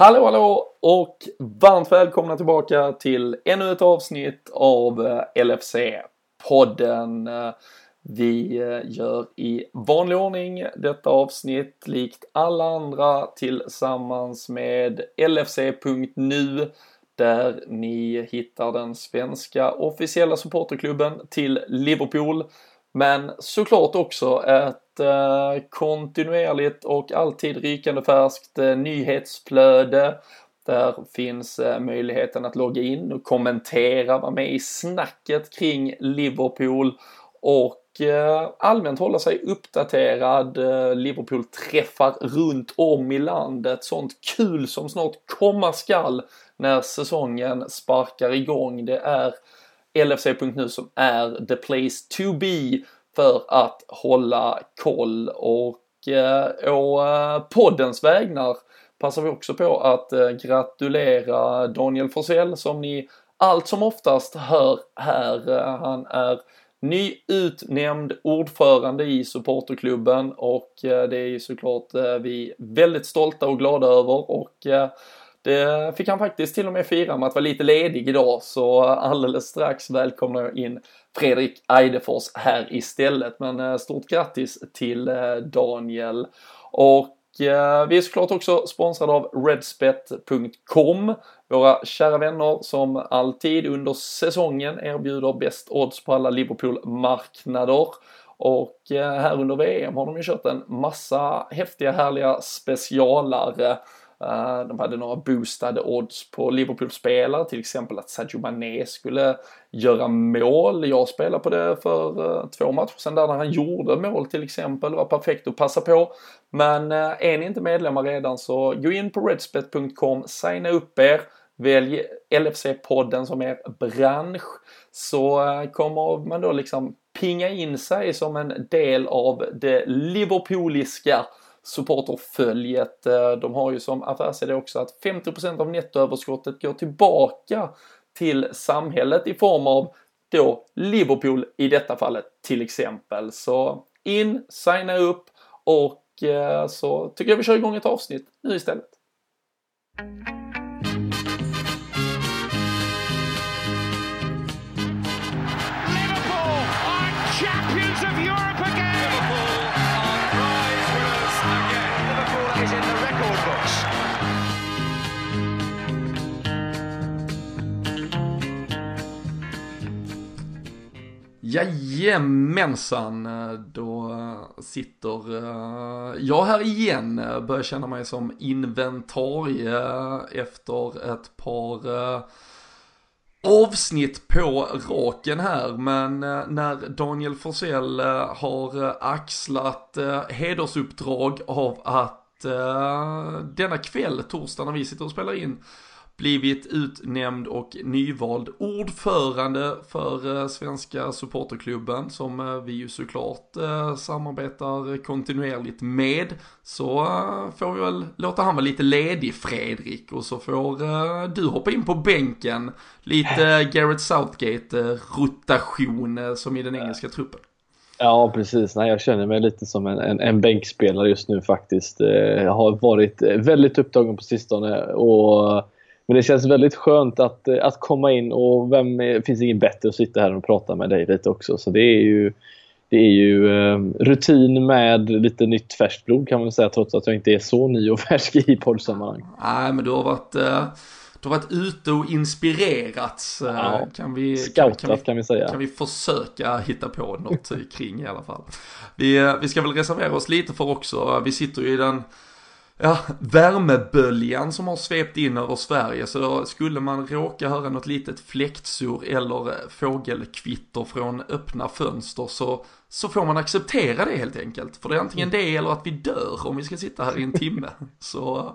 Hallå hallå och varmt välkomna tillbaka till ännu ett avsnitt av eh, LFC-podden. Eh, vi eh, gör i vanlig ordning detta avsnitt likt alla andra tillsammans med LFC.nu där ni hittar den svenska officiella supporterklubben till Liverpool. Men såklart också ett eh, kontinuerligt och alltid rykande färskt eh, nyhetsflöde. Där finns eh, möjligheten att logga in och kommentera, vara med i snacket kring Liverpool och eh, allmänt hålla sig uppdaterad. Eh, Liverpool träffar runt om i landet, sånt kul som snart komma skall när säsongen sparkar igång. Det är LFC.nu som är the place to be för att hålla koll och eh, å eh, poddens vägnar passar vi också på att eh, gratulera Daniel Forsell som ni allt som oftast hör här. Eh, han är nyutnämnd ordförande i supporterklubben och eh, det är ju såklart vi väldigt stolta och glada över och det fick han faktiskt till och med fira med att vara lite ledig idag så alldeles strax välkomnar jag in Fredrik Eidefors här istället. Men eh, stort grattis till eh, Daniel. Och eh, vi är såklart också sponsrade av Redspet.com. Våra kära vänner som alltid under säsongen erbjuder bäst odds på alla Liverpool-marknader. Och här under VM har de ju kört en massa häftiga härliga specialare Eh, de hade några boostade odds på Liverpool-spelare, till exempel att Sadio Mané skulle göra mål. Jag spelade på det för eh, två matcher sedan där när han gjorde mål till exempel. Det var perfekt att passa på. Men eh, är ni inte medlemmar redan så gå in på redspet.com, signa upp er. Välj LFC-podden som er bransch så kommer man då liksom pinga in sig som en del av det Liverpooliska supporterföljet. Eh, de har ju som affärsidé också att 50% av nettoöverskottet går tillbaka till samhället i form av då Liverpool i detta fallet till exempel. Så in, signa upp och eh, så tycker jag vi kör igång ett avsnitt nu istället. Jajamensan, eh, då sitter eh, jag här igen, eh, börjar känna mig som inventarie efter ett par avsnitt på raken här. Men när Daniel Forsell har axlat hedersuppdrag av att denna kväll, torsdag när vi sitter och spelar in blivit utnämnd och nyvald ordförande för eh, Svenska Supporterklubben som eh, vi ju såklart eh, samarbetar kontinuerligt med. Så får vi väl låta han vara lite ledig Fredrik och så får du hoppa in på bänken. Lite Garrett Southgate rotation som i den engelska truppen. Ja, precis. Nej, jag känner mig lite som en, en, en bänkspelare just nu faktiskt. Jag har varit väldigt upptagen på sistone och men det känns väldigt skönt att, eh, att komma in och vem finns ingen bättre att sitta här och prata med dig lite också. Så det är ju, det är ju um, rutin med lite nytt färskt blod kan man säga trots att jag inte är så ny och färsk i poddsammanhang. Nej men du har varit uh... Du har varit ute och inspirerats. Eh, ja, kan vi, scoutat kan, vi, kan vi säga. Kan vi försöka hitta på något kring i alla fall. Vi, vi ska väl reservera oss lite för också. Vi sitter ju i den ja, värmeböljan som har svept in över Sverige. Så skulle man råka höra något litet fläktsur eller fågelkvitter från öppna fönster så, så får man acceptera det helt enkelt. För det är antingen det eller att vi dör om vi ska sitta här i en timme. Så...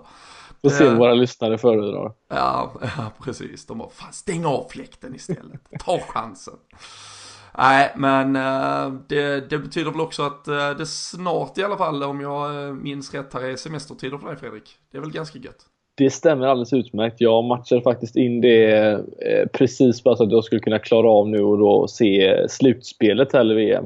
Får se vad våra lyssnare föredrar. Ja, ja, precis. De bara, fan stäng av fläkten istället. Ta chansen. Nej, men eh, det, det, betyder väl också att eh, det snart i alla fall, om jag eh, minns rätt här, är semestertider för dig Fredrik. Det är väl ganska gött? Det stämmer alldeles utmärkt. Jag matchade faktiskt in det precis bara så att jag skulle kunna klara av nu och då se slutspelet här i VM.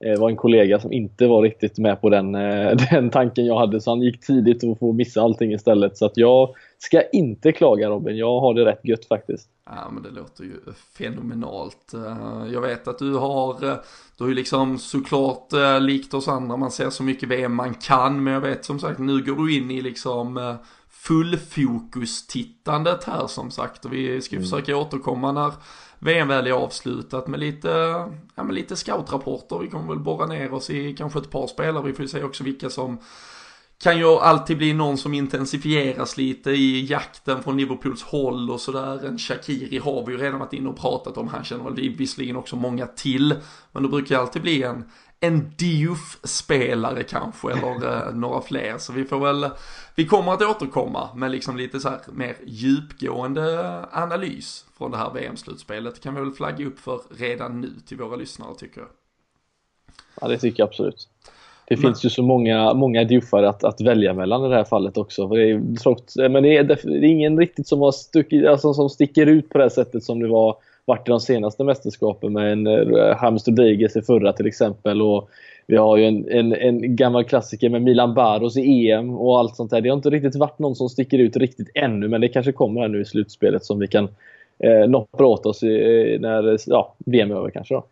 Det var en kollega som inte var riktigt med på den, den tanken jag hade så han gick tidigt och får missa allting istället. Så att jag ska inte klaga Robin, jag har det rätt gött faktiskt. Ja men det låter ju fenomenalt. Eh, jag vet att du har, eh, du har ju liksom såklart eh, likt oss andra, man ser så mycket VM man kan, men jag vet som sagt nu går du in i liksom fullfokus-tittandet här som sagt och vi ska mm. försöka återkomma när VM väl är avslutat med lite, ja, med lite scoutrapporter. Vi kommer väl borra ner oss i kanske ett par spelare. Vi får ju se också vilka som kan ju alltid bli någon som intensifieras lite i jakten från Liverpools håll och sådär. En Shakiri har vi ju redan varit inne och pratat om. Han känner väl visserligen också många till. Men det brukar det alltid bli en, en Diouf-spelare kanske, eller eh, några fler. Så vi får väl, vi kommer att återkomma med liksom lite så här mer djupgående analys från det här VM-slutspelet. kan vi väl flagga upp för redan nu till våra lyssnare tycker jag. Ja, det tycker jag absolut. Det men... finns ju så många, många Dioufar att, att välja mellan i det här fallet också. Det är, men det är, det är ingen riktigt som, har stuckit, alltså, som sticker ut på det sättet som det var varit i de senaste mästerskapen med en uh, James Rodriguez i förra till exempel. Och vi har ju en, en, en gammal klassiker med Milan Baros i EM och allt sånt där. Det har inte riktigt varit någon som sticker ut riktigt ännu men det kanske kommer här nu i slutspelet som vi kan eh, noppa åt oss i, eh, när ja, VM är över kanske då.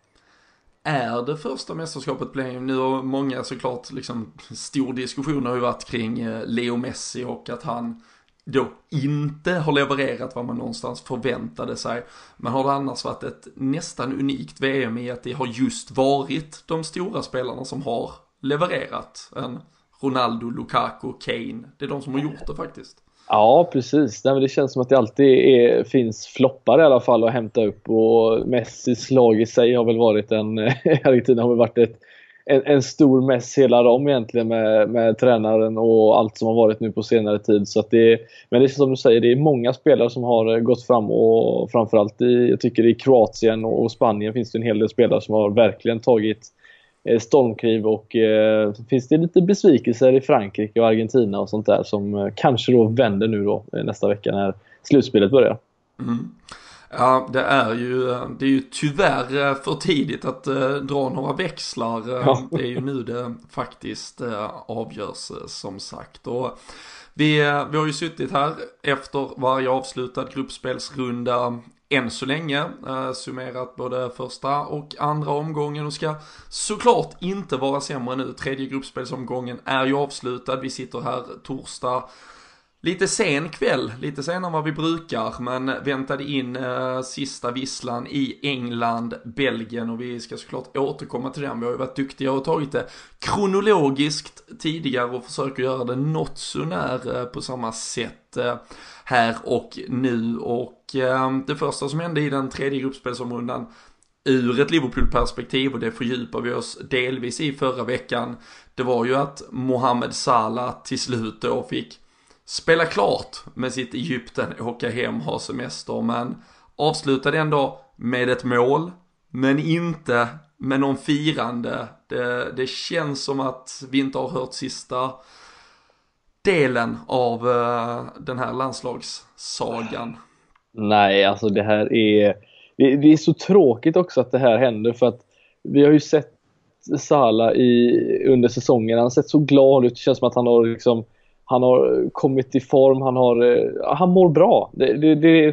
Är det första mästerskapet blir nu har många såklart liksom stor diskussion har ju varit kring eh, Leo Messi och att han då inte har levererat vad man någonstans förväntade sig. Men har det annars varit ett nästan unikt VM i att det har just varit de stora spelarna som har levererat. En Ronaldo, Lukaku, Kane. Det är de som har gjort det faktiskt. Ja, precis. Nej, men det känns som att det alltid är, finns floppar i alla fall att hämta upp och Messis lag i sig har väl varit en, Argentina har väl varit ett en, en stor mess hela dem egentligen med, med tränaren och allt som har varit nu på senare tid. Så det, men det är som du säger, det är många spelare som har eh, gått fram och framförallt i, jag tycker i Kroatien och Spanien finns det en hel del spelare som har verkligen tagit eh, stormkniv och eh, finns det lite besvikelser i Frankrike och Argentina och sånt där som eh, kanske då vänder nu då eh, nästa vecka när slutspelet börjar. Mm. Ja, det är ju, det är ju tyvärr för tidigt att eh, dra några växlar. Ja. Det är ju nu det faktiskt eh, avgörs eh, som sagt. Och vi, vi har ju suttit här efter varje avslutad gruppspelsrunda än så länge. Eh, summerat både första och andra omgången och ska såklart inte vara sämre nu. Tredje gruppspelsomgången är ju avslutad. Vi sitter här torsdag Lite sen kväll, lite senare än vad vi brukar, men väntade in eh, sista visslan i England, Belgien och vi ska såklart återkomma till den. Vi har ju varit duktiga och tagit det kronologiskt tidigare och försöker göra det något sånär eh, på samma sätt eh, här och nu. Och eh, det första som hände i den tredje gruppspelsomrundan ur ett Liverpool-perspektiv och det fördjupar vi oss delvis i förra veckan. Det var ju att Mohamed Salah till slut då fick spela klart med sitt Egypten, åka hem, ha semester, men avslutade ändå med ett mål, men inte med någon firande. Det, det känns som att vi inte har hört sista delen av uh, den här landslagssagan. Nej, alltså det här är... Det, det är så tråkigt också att det här händer för att vi har ju sett Sala i, under säsongen. Han har sett så glad ut. Det känns som att han har liksom han har eh, kommit i form, han, har, eh, han mår bra. Det, det, det är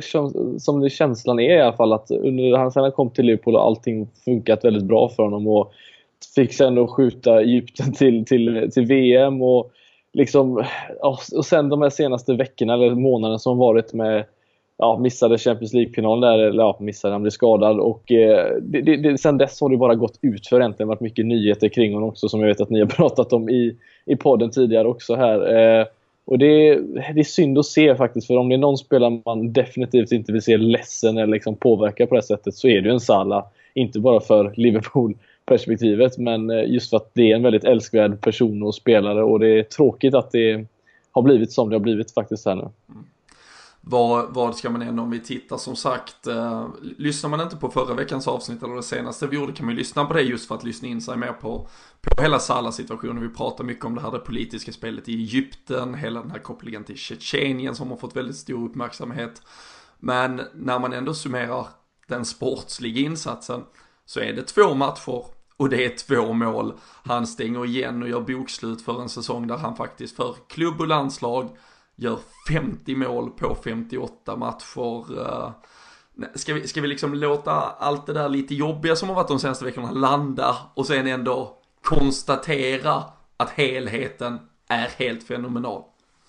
som det känslan är i alla fall att under, han, sen han kom till Liverpool har allting funkat väldigt bra för honom och fick sen skjuta Egypten till, till, till VM och liksom och sen de här senaste veckorna eller månaderna som varit med ja, missade Champions League-final där, eller ja, missade, han blev skadad och eh, det, det, sen dess har det bara gått ut för har varit mycket nyheter kring honom också som jag vet att ni har pratat om i, i podden tidigare också här. Eh, och det, det är synd att se faktiskt, för om det är någon spelare man definitivt inte vill se ledsen eller liksom påverka på det sättet så är det ju en Salah. Inte bara för Liverpool-perspektivet, men eh, just för att det är en väldigt älskvärd person och spelare och det är tråkigt att det har blivit som det har blivit faktiskt här nu. Mm. Vad, vad ska man ändå om vi tittar som sagt, eh, lyssnar man inte på förra veckans avsnitt eller det senaste vi gjorde kan man ju lyssna på det just för att lyssna in sig mer på, på hela Salah-situationen. Vi pratar mycket om det här det politiska spelet i Egypten, hela den här kopplingen till Tjetjenien som har fått väldigt stor uppmärksamhet. Men när man ändå summerar den sportsliga insatsen så är det två matcher och det är två mål. Han stänger igen och gör bokslut för en säsong där han faktiskt för klubb och landslag gör 50 mål på 58 matcher. Eh, ska vi, ska vi liksom låta allt det där lite jobbiga som har varit de senaste veckorna landa och sen ändå konstatera att helheten är helt fenomenal?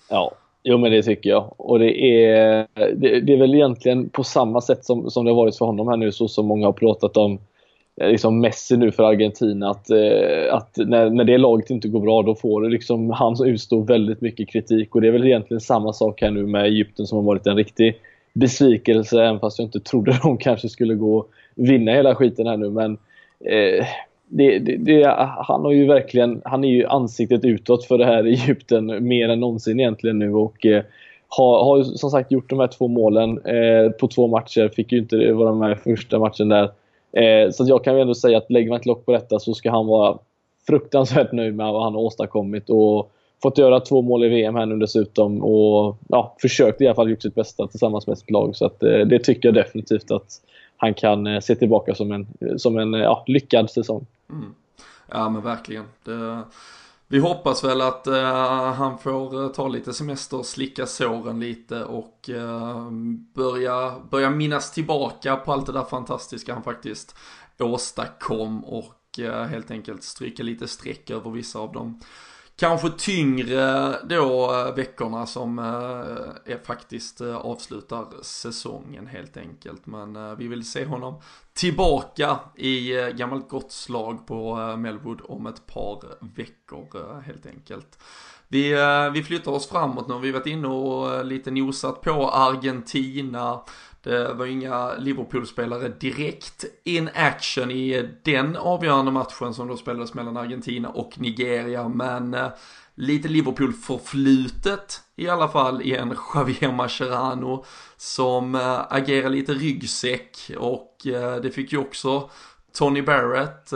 Ja, jo men det tycker jag. Och det är, det, det, är väl egentligen på samma sätt som, som det har varit för honom här nu så som många har pratat om liksom Messi nu för Argentina att, eh, att när, när det laget inte går bra då får det liksom han utstå väldigt mycket kritik och det är väl egentligen samma sak här nu med Egypten som har varit en riktig besvikelse även fast jag inte trodde de kanske skulle gå och vinna hela skiten här nu men eh, det, det, det, han har ju verkligen, han är ju ansiktet utåt för det här Egypten mer än någonsin egentligen nu och eh, har, har som sagt gjort de här två målen eh, på två matcher. Fick ju inte vara med i första matchen där. Eh, så jag kan ju ändå säga att lägger man ett lock på detta så ska han vara fruktansvärt nöjd med vad han har åstadkommit och fått göra två mål i VM här nu dessutom och ja, försökt i alla fall gjort sitt bästa tillsammans med sitt lag. Så att, eh, det tycker jag definitivt att han kan eh, se tillbaka som en, som en eh, ja, lyckad säsong. Mm. Ja men verkligen. Det, vi hoppas väl att uh, han får eh, ta lite semester, slicka såren lite och uh, börja, börja minnas tillbaka på allt det där fantastiska han faktiskt åstadkom och helt enkelt stryka lite streck över vissa av dem kanske tyngre då eh, veckorna som eh, är faktiskt eh, avslutar säsongen helt enkelt. Men vi vill se honom tillbaka i gammalt gott slag på Melwood om ett par veckor helt enkelt. Vi, vi flyttar oss framåt nu, vi har varit inne och lite nosat på Argentina. Det var inga Liverpool-spelare direkt in action i den avgörande matchen som då spelades mellan Argentina och Nigeria. Men eh, lite Liverpool-förflutet i alla fall i en Javier Mascherano som eh, agerar lite ryggsäck och eh, det fick ju också Tony Barrett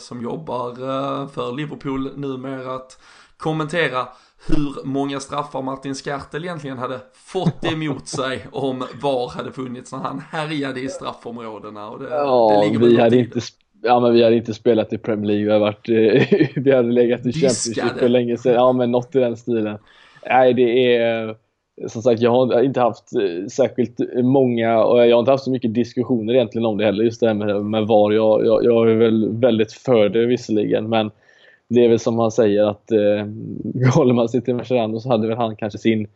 som jobbar för Liverpool numera att kommentera hur många straffar Martin Skartel egentligen hade fått emot sig om VAR hade funnits när han härjade i straffområdena. Och det, ja, det vi hade inte Ja men vi hade inte spelat i Premier League, vi hade, varit, vi hade legat i Championship för länge sedan. Ja men något i den stilen. Nej det är som sagt, jag har inte haft eh, särskilt många och jag har inte haft så mycket diskussioner egentligen om det heller, just det här med, med VAR. Jag, jag, jag är väl väldigt för det visserligen, men det är väl som han säger att eh, håller man sig till Mascherano så hade väl han kanske sin,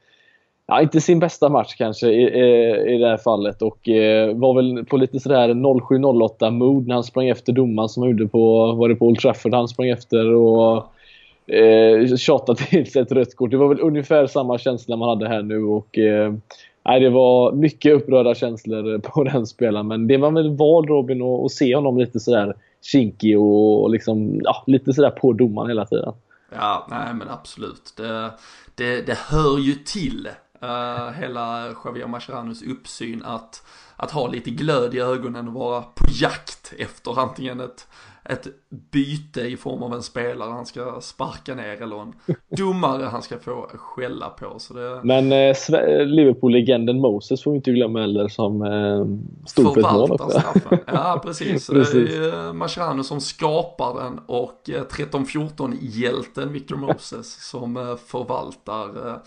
ja inte sin bästa match kanske i, i, i det här fallet. Och eh, var väl på lite sådär 07-08 mood när han sprang efter domaren som han gjorde på, var det på Old Trafford? Han sprang efter och eh, tjatade till sig ett rött kort. Det var väl ungefär samma känsla man hade här nu och eh, Nej, det var mycket upprörda känslor på den spelaren. Men det var väl val Robin att se honom lite sådär kinkig och liksom, ja, lite sådär på domaren hela tiden. Ja, nej men absolut. Det, det, det hör ju till uh, hela Javier Mascherano's uppsyn att, att ha lite glöd i ögonen och vara på jakt efter antingen ett ett byte i form av en spelare han ska sparka ner eller en domare han ska få skälla på. Så det... Men eh, Liverpool-legenden Moses får vi inte glömma heller som eh, stod för ett mål också. straffen. Ja precis. precis. Det är eh, Mascherano som skapar den och 13-14-hjälten eh, Victor Moses som eh, förvaltar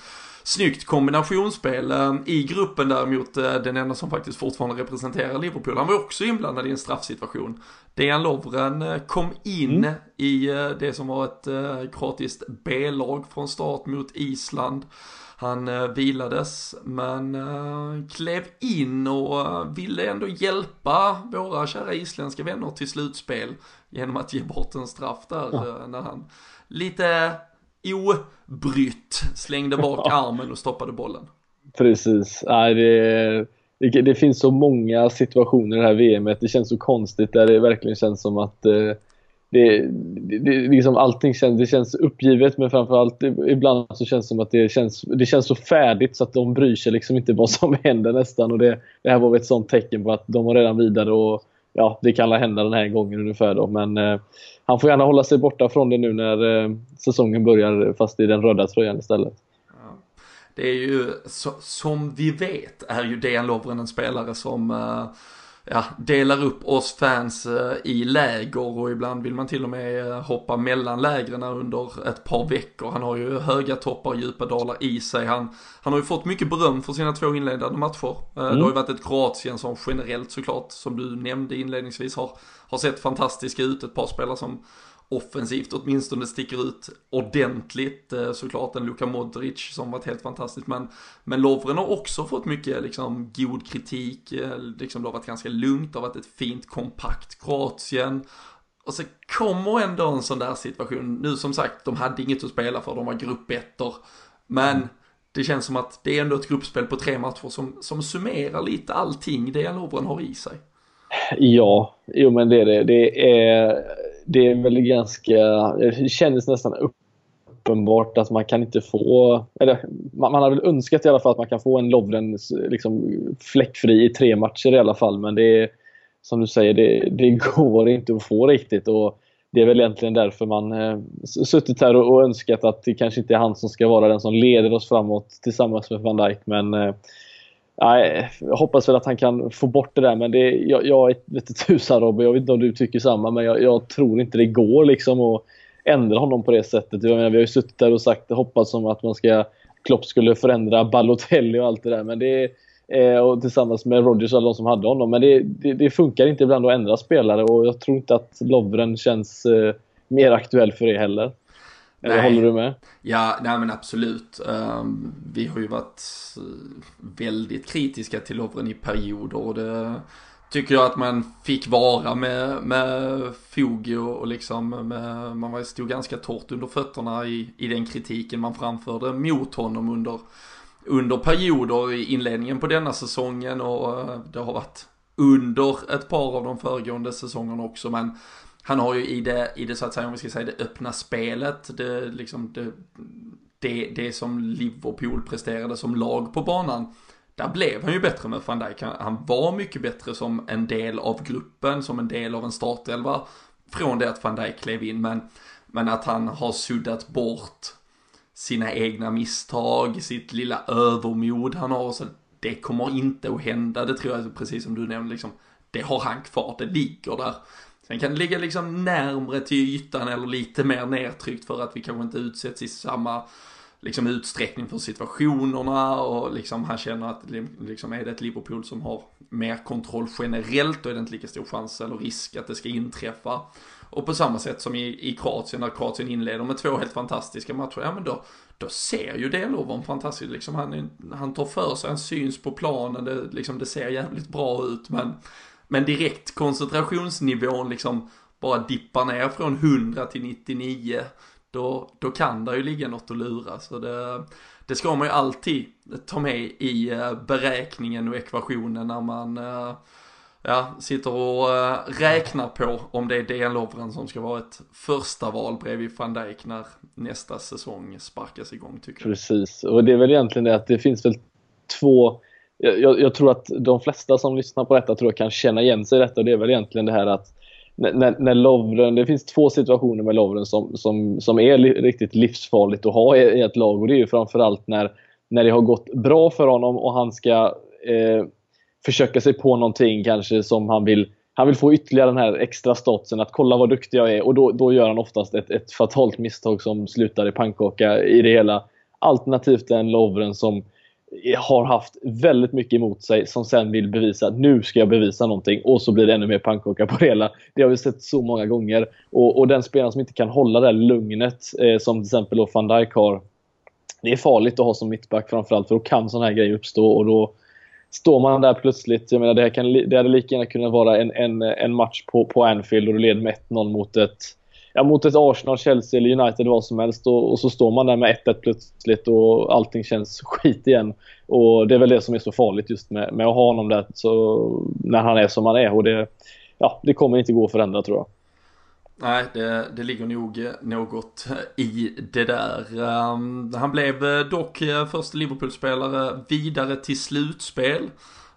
snyggt kombinationsspel. I gruppen däremot, den enda som faktiskt fortfarande representerar Liverpool, han var också inblandad i en straffsituation. Dejan Lovren eh, kom in mm. i eh, det som var ett eh, kroatiskt B-lag från start mot Island. Han vilades men klev in och ville ändå hjälpa våra kära isländska vänner till slutspel genom att ge bort en straff där ja. när han lite obrytt slängde bak armen och stoppade bollen. Precis, nej det det, det, finns så många situationer i det här VMet. Det känns så konstigt där det verkligen känns som att eh, det, det, det, liksom allting känns, det känns uppgivet men framförallt ibland så känns det som att det känns, det känns så färdigt så att de bryr sig liksom inte vad som händer nästan. Och det, det här var väl ett sånt tecken på att de var redan vidare och ja, det kan hända den här gången ungefär då. Men eh, han får gärna hålla sig borta från det nu när eh, säsongen börjar fast i den röda tröjan istället. Det är ju, så, som vi vet, är ju Dejan Lovren en spelare som uh, ja, delar upp oss fans eh, i läger och ibland vill man till och med eh, hoppa mellan lägren under ett par veckor. Han har ju höga toppar och djupa dalar i sig. Han, han har ju fått mycket beröm för sina två inledande matcher. Mm. Det har ju varit ett Kroatien som generellt såklart, som du nämnde inledningsvis, har, har sett fantastiska ut. Ett par spelare som offensivt åtminstone sticker ut ordentligt. Eh, såklart en Luka Modric som varit helt fantastisk. Men, men Lovren har också fått mycket liksom, god kritik. Eh, liksom, det har varit ganska lugnt, det har varit ett fint kompakt Kroatien. Och så kommer ändå en sån där situation. Nu som sagt, de hade inget att spela för, de var gruppettor. Men det känns som att det är ändå ett gruppspel på tre matcher som, som summerar lite allting det Lovren har i sig. Ja, jo men det är det. Det är det är väl ganska, det kändes nästan uppenbart att man kan inte få, eller man, man har väl önskat i alla fall att man kan få en Lovren liksom fläckfri i tre matcher i alla fall. Men det är, som du säger, det, det går inte att få riktigt. Och det är väl egentligen därför man eh, suttit här och, och, önskat att det kanske inte är han som ska vara den som leder oss framåt tillsammans med van Dijk. Men eh, Nej, jag hoppas väl att han kan få bort det där men det, jag, jag vet inte tusan Robin, jag vet inte om du tycker samma men jag, jag, tror inte det går liksom att ändra honom på det sättet. Jag menar, vi har ju suttit där och sagt hoppats som att man ska Klopp skulle förändra Balotelli och allt det där men det eh, och tillsammans med Rodgers och alla de som hade honom men det, det, det, funkar inte ibland att ändra spelare och jag tror inte att Lovren känns eh, mer aktuell för det heller. Eller håller du med? Ja, nej men absolut. Um, vi har ju varit eh, väldigt kritiska till Lovren i perioder och det tycker jag att man fick vara med, med fog och, och liksom med, man stod ganska torrt under fötterna i, i den kritiken man framförde mot honom under, under perioder i inledningen på denna säsongen och eh, det har varit under ett par av de föregående säsongerna också men han har ju i det, i det så att säga, om vi ska säga det öppna spelet, det, liksom det, det, det som Liverpool presterade som lag på banan, där blev han ju bättre med van Dijk. Han var mycket bättre som en del av gruppen, som en del av en startelva, från det att van Dijk klev in. Men, men att han har suddat bort sina egna misstag, sitt lilla övermod han har. Så det kommer inte att hända, det tror jag, precis som du nämnde, liksom, det har han kvar, det ligger där. Sen kan det ligga liksom närmre till ytan eller lite mer nedtryckt för att vi kanske inte utsätts i samma liksom utsträckning för situationerna och liksom han känner att liksom är det ett Liverpool som har mer kontroll generellt då är det inte lika stor chans eller risk att det ska inträffa. Och på samma sätt som i, i Kroatien, när Kroatien inleder med två helt fantastiska matcher, ja men då, då ser ju Delovan fantastiskt, liksom han, han tar för sig, han syns på planen, det, liksom, det ser jävligt bra ut men men direkt koncentrationsnivån liksom bara dippar ner från 100 till 99. Då, då kan det ju ligga något att lura. Så det, det ska man ju alltid ta med i eh, beräkningen och ekvationen när man eh, ja, sitter och eh, räknar på om det är DN Lovren som ska vara ett första val bredvid van Dijk när nästa säsong sparkas igång tycker jag. Precis, och det är väl egentligen det att det finns väl två jag, jag, tror att de flesta som lyssnar på detta tror jag kan känna igen sig i detta. Det är väl egentligen det här att när, när Lovren, det finns två situationer med Lovren som, som, som är li, riktigt livsfarligt att ha i, i, ett lag. Och det är ju framförallt när, när det har gått bra för honom och han ska eh, försöka sig på någonting kanske som han vill han vill få ytterligare den här extra statusen att kolla vad duktig jag är och då, då gör han oftast ett, ett fatalt misstag som slutar i pannkaka i det hela. Alternativt en Lovren som har haft väldigt mycket emot sig som sen vill bevisa att nu ska jag bevisa någonting och så blir det ännu mer pannkaka på det hela. Det har vi sett så många gånger. Och, och den spelaren som inte kan hålla det här lugnet eh, som till exempel då van Dijk har. Det är farligt att ha som mittback framförallt för då kan sådana här grejer uppstå och då står man där plötsligt. Jag menar det, här kan, det hade lika gärna kunnat vara en, en, en match på, på Anfield och du leder med 1-0 mot ett ja, mot ett Arsenal, Chelsea eller United vad som helst och, och så står man där med 1-1 plötsligt och allting känns skit igen. Och det är väl det som är så farligt just med, med att ha honom där så, när han är som han är och det, ja, det kommer inte gå att förändra tror jag. Nej, det, det ligger nog något i det där. Um, han blev dock eh, första Liverpool-spelare vidare till slutspel.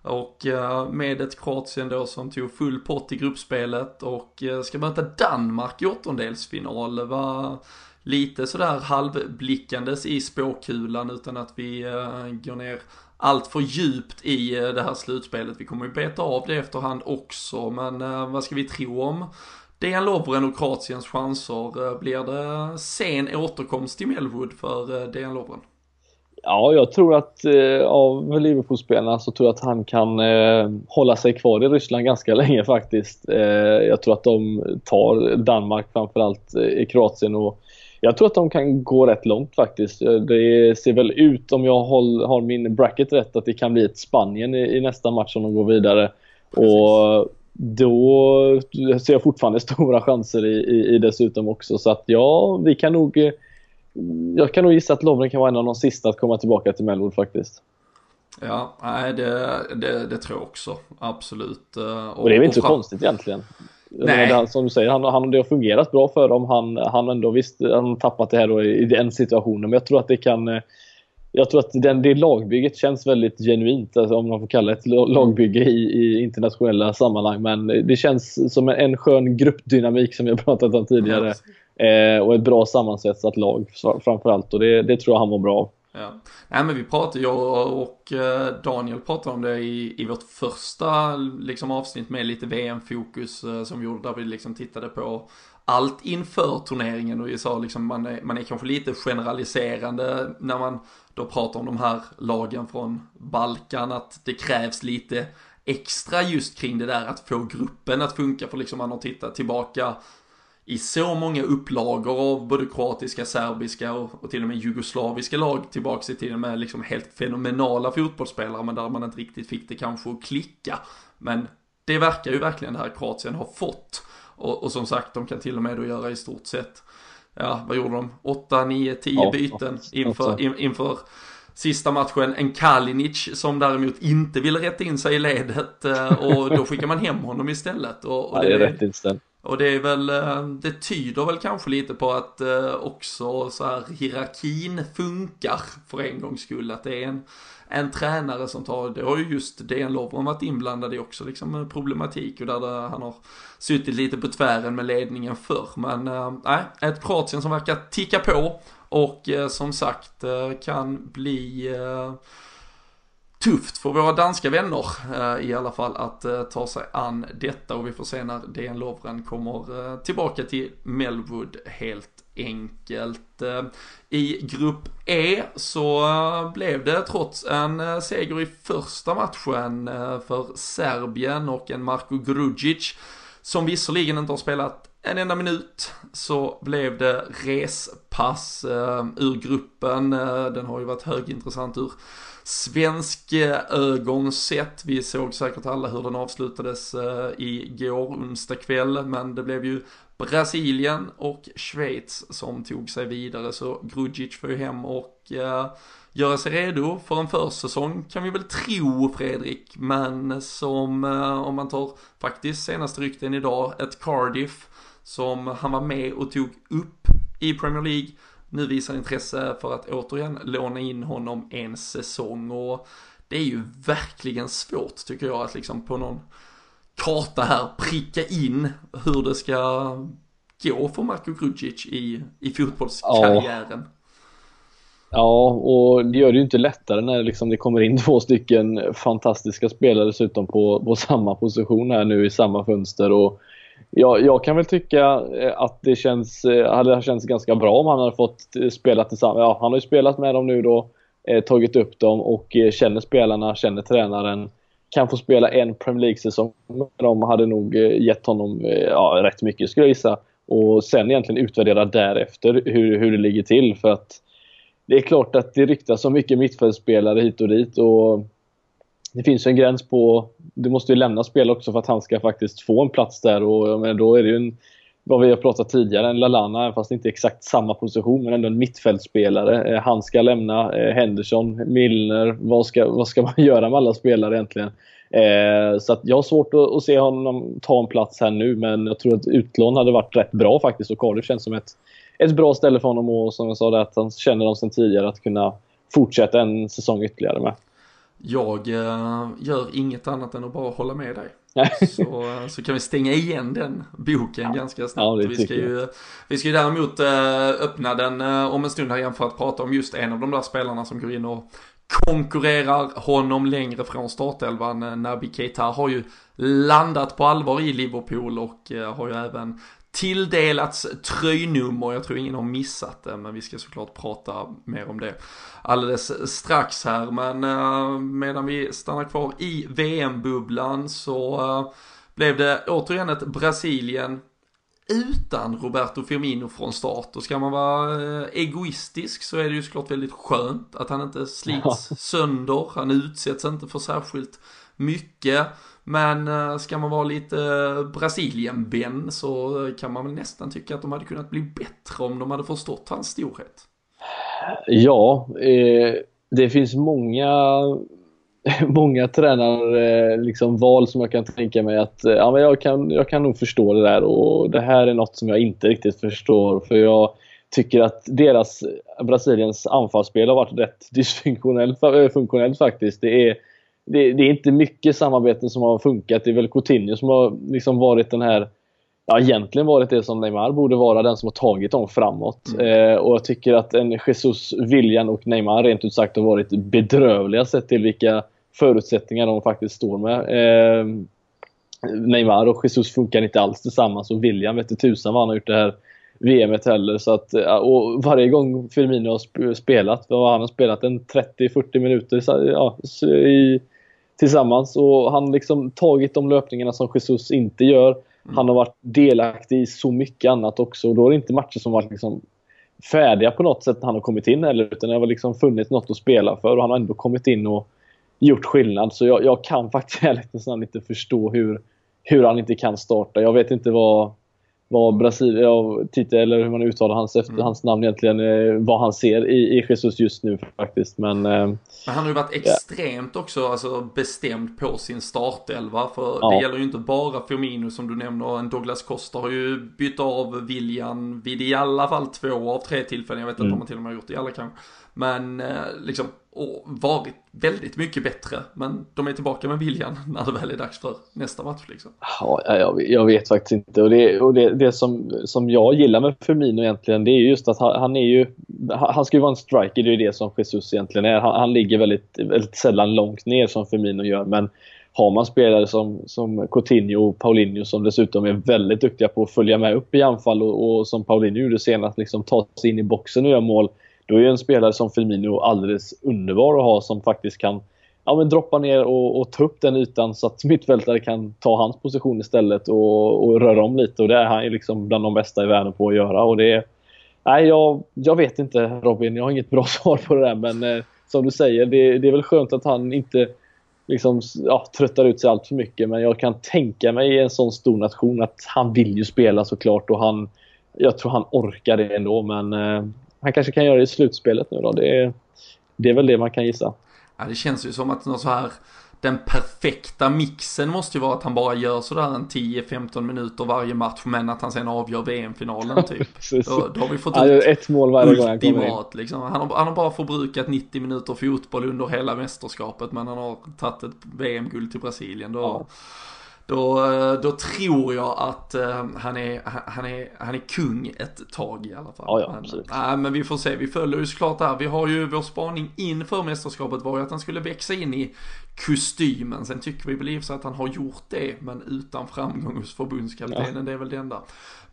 Och eh, med ett Kroatien då som tog full pott i gruppspelet och eh, ska möta Danmark i åttondelsfinal. Var lite sådär halvblickandes i spåkulan utan att vi eh, går ner allt för djupt i det här slutspelet. Vi kommer ju beta av det efterhand också, men vad ska vi tro om Dejan Lovren och Kroatiens chanser? Blir det sen återkomst till Melwood för Dejan Lovren? Ja, jag tror att eh, av Liverpool-spelarna så tror jag att han kan eh, hålla sig kvar i Ryssland ganska länge faktiskt. Eh, jag tror att de tar Danmark framförallt eh, i Kroatien och jag tror att de kan gå rätt långt faktiskt. Eh, det ser väl ut, om jag håll, har min bracket rätt, att det kan bli ett Spanien i, i nästa match om de går vidare. Precis. Och då ser jag fortfarande stora chanser i, i, i dessutom också. Så att ja, vi kan nog eh, jag kan nog gissa att Lovren kan vara en av de sista att komma tillbaka till Melwood faktiskt. Ja, nej det, det, det tror jag också. Absolut. Och, eh, och det är väl inte så konstigt egentligen. Nej. Det, som du säger, han, han, det har fungerat bra för dem. Han, han ändå visst, han tappat det här då i, den situationen. Men jag tror att det kan eh, jag tror att den, det lagbygget känns väldigt genuint, alltså om man får kalla det ett lagbygge i, i internationella sammanhang. Men det känns som en skön gruppdynamik som har pratat om tidigare. Eh, och ett bra sammansvetsat lag framförallt och det, det tror jag han var bra av. Ja. Nej men vi pratade, jag och eh, Daniel pratade om det i, i vårt första liksom, avsnitt med lite VM-fokus eh, som vi gjorde där vi liksom tittade på allt inför turneringen och vi sa liksom man är, man är kanske lite generaliserande när man då pratar om de här lagen från Balkan att det krävs lite extra just kring det där att få gruppen att funka för liksom man har tittat tillbaka i så många upplagor av både kroatiska, serbiska och, och, till och med jugoslaviska lag tillbaks i tiden med liksom helt fenomenala fotbollsspelare men där man inte riktigt fick det kanske att klicka. Men det verkar ju verkligen det här Kroatien har fått. Och, och som sagt, de kan till och med då göra i stort sett, ja vad gjorde de? 8, 9, 10 byten inför, in, inför sista matchen. En Kalinic som däremot inte ville rätta in sig i ledet eh, och då skickar man hem honom istället. Och, och ja, det är rätt inställt. Och det är väl, eh, det tyder väl kanske lite på att eh, också så här hierarkin funkar för en gångs skull. Att det är en, en tränare som tar, det har ju just DN Lovren varit inblandad i också liksom eh, problematik och där det, han har suttit lite på tvären med ledningen förr. Men nej, äh, ett Kroatien som verkar ticka på och som sagt kan bli tufft för våra danska vänner eh, i alla fall att eh, ta sig an detta och vi får se när DN Lovren kommer eh, tillbaka till Melwood helt enkelt. Eh, I grupp E så eh, blev det trots en eh, seger i första matchen för Serbien och en Marko Grudzic som visserligen inte har spelat en enda minut så blev det respass ur gruppen. Den har ju varit högintressant ur svensk eh, ögon sett. Vi såg säkert alla hur den avslutades eh, igår onsdag kväll, men det blev ju Brasilien och Schweiz som tog sig vidare, så Grudzic får ju hem och uh, göra sig redo för en försäsong. Kan vi väl tro Fredrik, men som uh, om man tar faktiskt senaste rykten idag, ett Cardiff som han var med och tog upp i Premier League nu visar intresse för att återigen låna in honom en säsong och det är ju verkligen svårt tycker jag att liksom på någon karta här pricka in hur det ska gå för Marko Grudzic i, i fotbollskarriären. Ja. Ja, och det gör det ju inte lättare när liksom det kommer in två stycken fantastiska spelare dessutom på, på samma position här nu i samma fönster. Och jag, jag kan väl tycka eh, att det känns, eh, hade känts ganska bra om han hade fått eh, spela tillsammans. Ja, han har ju spelat med dem nu då, tagit upp dem och känner spelarna, känner tränaren. Kan få spela en Premier League-säsong med dem hade nog gett honom ja, rätt mycket skulle jag gissa. Och sen egentligen utvärdera därefter hur, hur det ligger till. För att det är klart att det ryktas så mycket mittfältspelare hit och dit. Och det finns en gräns på... Du måste ju lämna spel också för att han ska faktiskt få en plats där och men då är det ju en, vad vi har pratat tidigare, en Lalana, fast inte exakt samma position, men ändå en mittfältspelare. Eh, han ska lämna, eh, Henderson, Milner, vad ska, vad ska man göra med alla spelare egentligen? Eh, så att jag har svårt att, att, se honom ta en plats här nu, men jag tror att utlån hade varit rätt bra faktiskt och Cardiff känns som ett, ett bra ställe för honom och som jag sa, det, att han känner dem sedan tidigare att kunna fortsätta en säsong ytterligare med. Jag äh, gör inget annat än att bara hålla med dig. så, så kan vi stänga igen den boken ja. ganska snabbt. Ja, vi, ska ju, vi ska ju däremot äh, öppna den om en stund här igen för att prata om just en av de där spelarna som går in och konkurrerar honom längre från startelvan. Naby Keita har ju landat på allvar i Liverpool och har ju även tilldelats tröjnummer. Jag tror ingen har missat det, men vi ska såklart prata mer om det alldeles strax här. Men uh, medan vi stannar kvar i VM-bubblan så uh, blev det återigen ett Brasilien utan Roberto Firmino från start. Och ska man vara uh, egoistisk så är det ju såklart väldigt skönt att han inte slits ja. sönder. Han utsätts inte för särskilt mycket. Men eh, ska man vara lite eh, Brasilien-Ben, så eh, kan man väl nästan tycka att de hade kunnat bli bättre om de hade förstått hans storhet. Ja, eh, det finns många många tränare liksom val som jag kan tänka mig att ja, men jag, kan, jag kan nog förstå det där och det här är något som jag inte riktigt förstår för jag tycker att deras Brasiliens anfallsspel har varit rätt dysfunktionellt funktionellt faktiskt. Det är det, det, är inte mycket samarbeten som har funkat. Det är väl Coutinho som har liksom varit den här Ja, egentligen varit det som Neymar borde vara, den som har tagit dem framåt. Mm. Eh, och jag tycker att en Jesus, William och Neymar rent ut sagt har varit bedrövliga sett till vilka förutsättningar de faktiskt står med. Eh, Neymar och Jesus funkar inte alls tillsammans och William vet inte tusan vad han har gjort det här VMet heller. Så att, och varje gång Firmino har spelat, vad han har spelat en 30-40 minuter ja, i, tillsammans och han liksom tagit de löpningarna som Jesus inte gör. Mm. Han har varit delaktig i så mycket annat också och då är det inte matcher som varit liksom färdiga på något sätt när han har kommit in heller utan det har liksom funnits något att spela för och han har ändå kommit in och gjort skillnad. Så jag, jag kan faktiskt ärligt inte förstå hur, hur han inte kan starta. Jag vet inte vad vad Brasilien, ja, Tite, eller hur man uttalar hans, efter, mm. hans namn egentligen, eh, vad han ser i, i Jesus just nu faktiskt. Men, eh, men han har ju varit extremt ja. också alltså, bestämd på sin startelva. För ja. det gäller ju inte bara Firmino som du nämner. En Douglas Costa har ju bytt av William vid i alla fall två av tre tillfällen. Jag vet inte mm. om han till och med har gjort det i alla kanske. Men eh, liksom och varit väldigt mycket bättre. Men de är tillbaka med viljan när det väl är dags för nästa match. Liksom. Ja, jag, jag vet faktiskt inte. Och det, och det, det som, som jag gillar med Firmino egentligen, det är just att han, han är ju... Han ska ju vara en striker, det är det som Jesus egentligen är. Han, han ligger väldigt, väldigt sällan långt ner som Firmino gör. Men har man spelare som, som Coutinho och Paulinho som dessutom är väldigt duktiga på att följa med upp i anfall och, och som Paulinho gjorde senast, liksom ta sig in i boxen och göra mål då är en spelare som Firmino alldeles underbar att ha som faktiskt kan ja, men droppa ner och, och ta upp den ytan så att mittfältare kan ta hans position istället och, och röra om lite. Och det är han ju liksom bland de bästa i världen på att göra. Och det är, nej, jag, jag vet inte Robin, jag har inget bra svar på det där. Men eh, som du säger, det, det, är väl skönt att han inte liksom, ja, tröttar ut sig allt för mycket. Men jag kan tänka mig i en sån stor nation att han vill ju spela såklart. Och han, jag tror han orkar det ändå. Men eh, han kanske kan göra det i slutspelet nu då. Det är, det är väl det man kan gissa. Ja, det känns ju som att något så här den perfekta mixen måste ju vara att han bara gör sådär en 10-15 minuter varje match men att han sen avgör VM-finalen typ. då, då, har vi fått ut ett mål varje gång han kommer in. Liksom. Han, har, han har bara förbrukat 90 minuter fotboll under hela mästerskapet men han har tagit ett VM-guld till Brasilien. Då, ja. Då, då tror jag att uh, han, är, han, är, han är kung ett tag i alla fall. Ja, ja, absolut. Men, äh, men vi får se, vi följer ju såklart det här. Vi har ju vår spaning inför mästerskapet var ju att han skulle växa in i kostymen. Sen tycker vi väl i att han har gjort det, men utan framgång hos förbundskaptenen. Ja. Det är väl det enda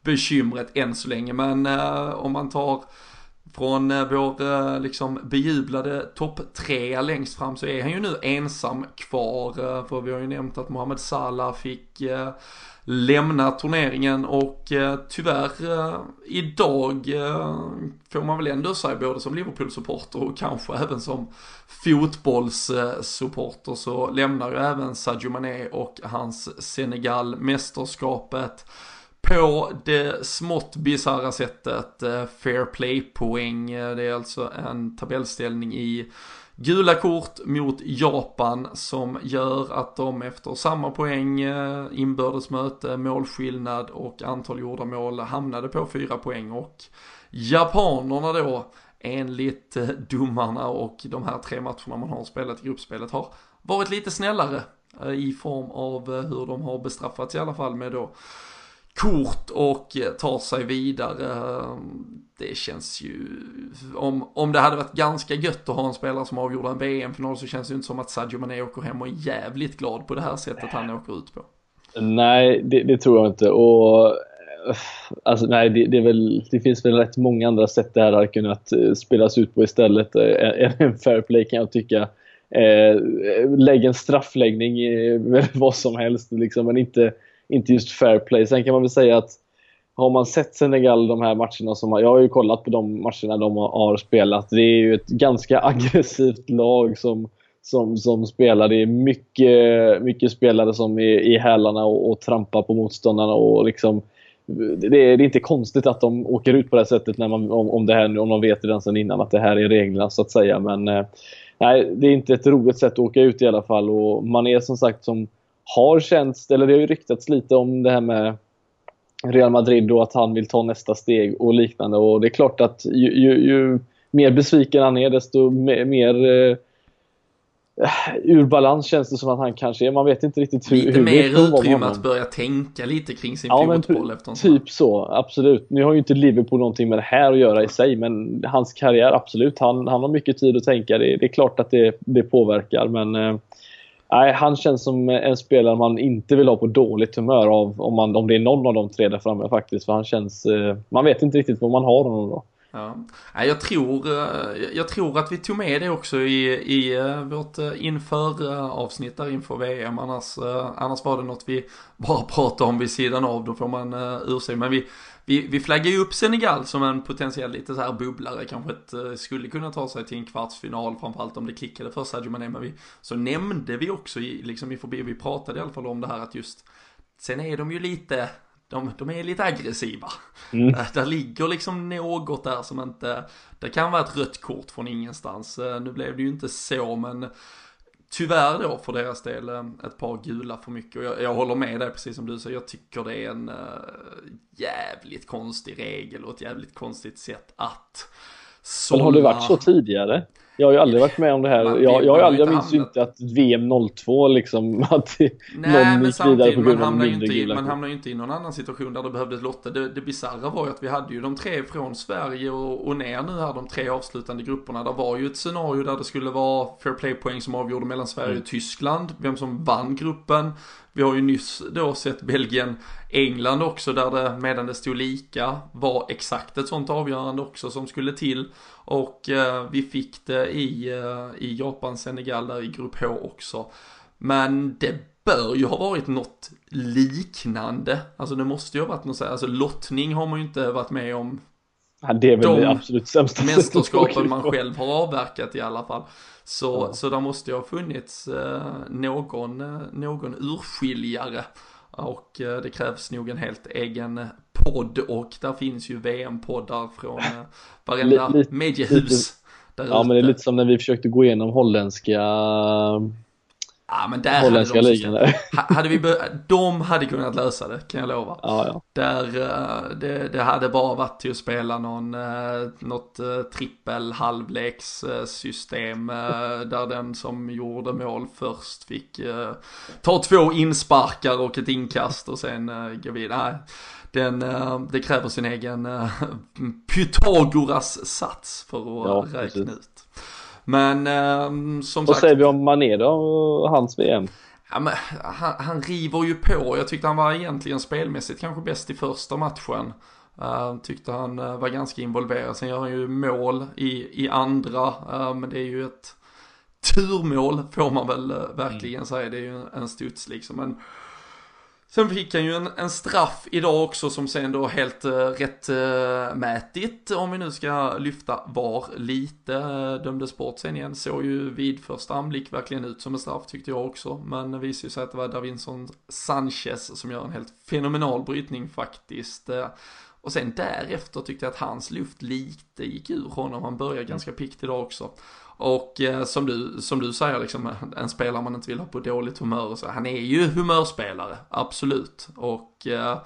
bekymret än så länge. Men uh, om man tar från eh, vår eh, liksom bejublade topp tre längst fram så är han ju nu ensam kvar. Eh, för vi har ju nämnt att Mohamed Salah fick lämna turneringen och tyvärr idag får man väl ändå säga både som Liverpool-supporter och kanske även som fotbollssupporter så lämnar ju även Sadio Mané och hans Senegal mästerskapet på det smått bisarra sättet eh, Fair Play-poäng. Eh, det är alltså en tabellställning i gula kort mot Japan som gör att de efter samma poäng, inbördesmöte, inbördes möte, målskillnad och antal gjorda mål hamnade på fyra poäng och japanerna då enligt domarna och de här tre matcherna man har spelat i gruppspelet har varit lite snällare i form av hur de har bestraffats i alla fall med då kort och eh, tar sig vidare. Ehm, det känns ju, om, om det hade varit ganska gött att ha en spelare som avgjorde en VM-final så känns det ju inte som att Sadio Mané åker hem och är jävligt glad på det här sättet han åker ut på. Nej, det, det tror jag inte. Och eh, Alltså nej, det, det, väl, det, finns väl rätt många andra sätt det här hade kunnat eh, spelas ut på istället än en fair play kan jag tycka. Eh, lägg en straffläggning, eh, vad som helst, liksom, men inte, inte just fair play. Sen kan man väl säga att har man sett Senegal de här matcherna, som, jag har ju kollat på de matcherna de har spelat, det är ju ett ganska aggressivt lag som, som, som spelar. Det är mycket, mycket spelare som är i hälarna och, och trampar på motståndarna och liksom det är, det är, inte konstigt att de åker ut på det här sättet när man, om, om, det här, om de vet redan sedan innan att det här är reglerna så att säga. Men eh, nej, det är inte ett roligt sätt att åka ut i alla fall. Och man är som sagt som har känts, eller det har ju ryktats lite om det här med Real Madrid och att han vill ta nästa steg och liknande. Och det är klart att ju, ju, ju mer besviken han är desto mer, mer eh, ur balans känns det som att han kanske är. Man vet inte riktigt hur Lite hur mer utrymme att börja tänka lite kring sin ja, fotboll efter Typ så, absolut. Nu har ju inte Liverpool någonting med det här att göra i sig, men hans karriär, absolut. Han, han har mycket tid att tänka. Det, det är klart att det, det påverkar, men eh, Nej, han känns som en spelare man inte vill ha på dåligt humör av om, man, om det är någon av de tre där framme faktiskt. För han känns... Eh, man vet inte riktigt vad man har honom då. Ja. Jag, tror, eh, jag tror att vi tog med det också i, i eh, vårt inför avsnitt där inför VM. Annars, annars var det något vi bara pratade om vid sidan av. Då får man ur sig. Men vi, vi, vi flaggar ju upp Senegal som en potentiell lite så här bubblare. Kanske ett, skulle kunna ta sig till en kvartsfinal. Framförallt om det klickade för Sadio Mané. Men vi, så nämnde vi också i, liksom i förbi, vi pratade i alla fall om det här att just Sen är de ju lite de, de är lite aggressiva. Mm. Äh, där ligger liksom något där som inte, det kan vara ett rött kort från ingenstans. Äh, nu blev det ju inte så men tyvärr då för deras del äh, ett par gula för mycket. Och jag, jag håller med dig precis som du säger, jag tycker det är en uh, jävligt konstig regel och ett jävligt konstigt sätt att sålla... Men har det varit så tidigare? Jag har ju aldrig varit med om det här. Man, jag, jag, jag minns ju inte att VM 02 liksom, att Nej, någon gick vidare på grund av mindre gula Man hamnar ju inte i någon annan situation där det behövdes lotta. Det, det bisarra var ju att vi hade ju de tre från Sverige och, och ner nu här, de tre avslutande grupperna. Det var ju ett scenario där det skulle vara fair play-poäng som avgjorde mellan Sverige och mm. Tyskland, vem som vann gruppen. Vi har ju nyss då sett Belgien, England också där det medan det stod lika var exakt ett sånt avgörande också som skulle till. Och eh, vi fick det i, eh, i Japan, Senegal där i grupp H också. Men det bör ju ha varit något liknande. Alltså det måste ju ha varit något så här, alltså lottning har man ju inte varit med om. Ja, det är väl de det absolut sämsta mästerskapen man själv har avverkat i alla fall. Så, ja. så där måste ju ha funnits eh, någon, eh, någon urskiljare. Och eh, det krävs nog en helt egen podd och där finns ju VM-poddar från eh, varenda mediehus. ja men det är lite som när vi försökte gå igenom holländska Ja men där hade de, ligan, hade vi de hade kunnat lösa det kan jag lova. Ja, ja. Där, eh, det, det, hade bara varit till att spela någon, eh, något eh, trippel halvlekssystem där den som gjorde mål först fick ta två insparkar och ett inkast och sen gå vidare. Den, det kräver sin egen Pythagoras sats för att ja, räkna precis. ut. Men eh, som sagt. Vad säger vi om Mané då och hans VM? Ja, men, han, han river ju på. Jag tyckte han var egentligen spelmässigt kanske bäst i första matchen. Uh, tyckte han uh, var ganska involverad. Sen gör han ju mål i, i andra. Uh, men det är ju ett turmål får man väl verkligen mm. säga. Det är ju en, en studs liksom. Men Sen fick han ju en, en, straff idag också som sen då helt uh, rättmätigt, uh, om vi nu ska lyfta VAR lite, uh, dömdes bort sen igen. Såg ju vid första anblick verkligen ut som en straff tyckte jag också. Men det visade ju sig att det var Davinson Sanchez som gör en helt fenomenal brytning faktiskt. Uh, och sen därefter tyckte jag att hans luft lite gick ur honom. Han började ganska pikt idag också. Och eh, som, du, som du säger, liksom, en spelare man inte vill ha på dåligt humör. Så, han är ju humörspelare, absolut. Och eh,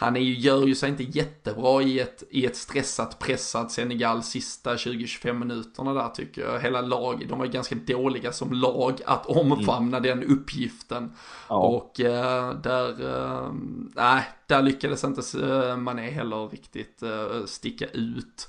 han är ju, gör ju sig inte jättebra i ett, i ett stressat, pressat Senegal sista 20-25 minuterna där tycker jag. Hela lag, de var ganska dåliga som lag att omfamna mm. den uppgiften. Ja. Och äh, där, äh, nej, där lyckades inte Mané heller riktigt äh, sticka ut.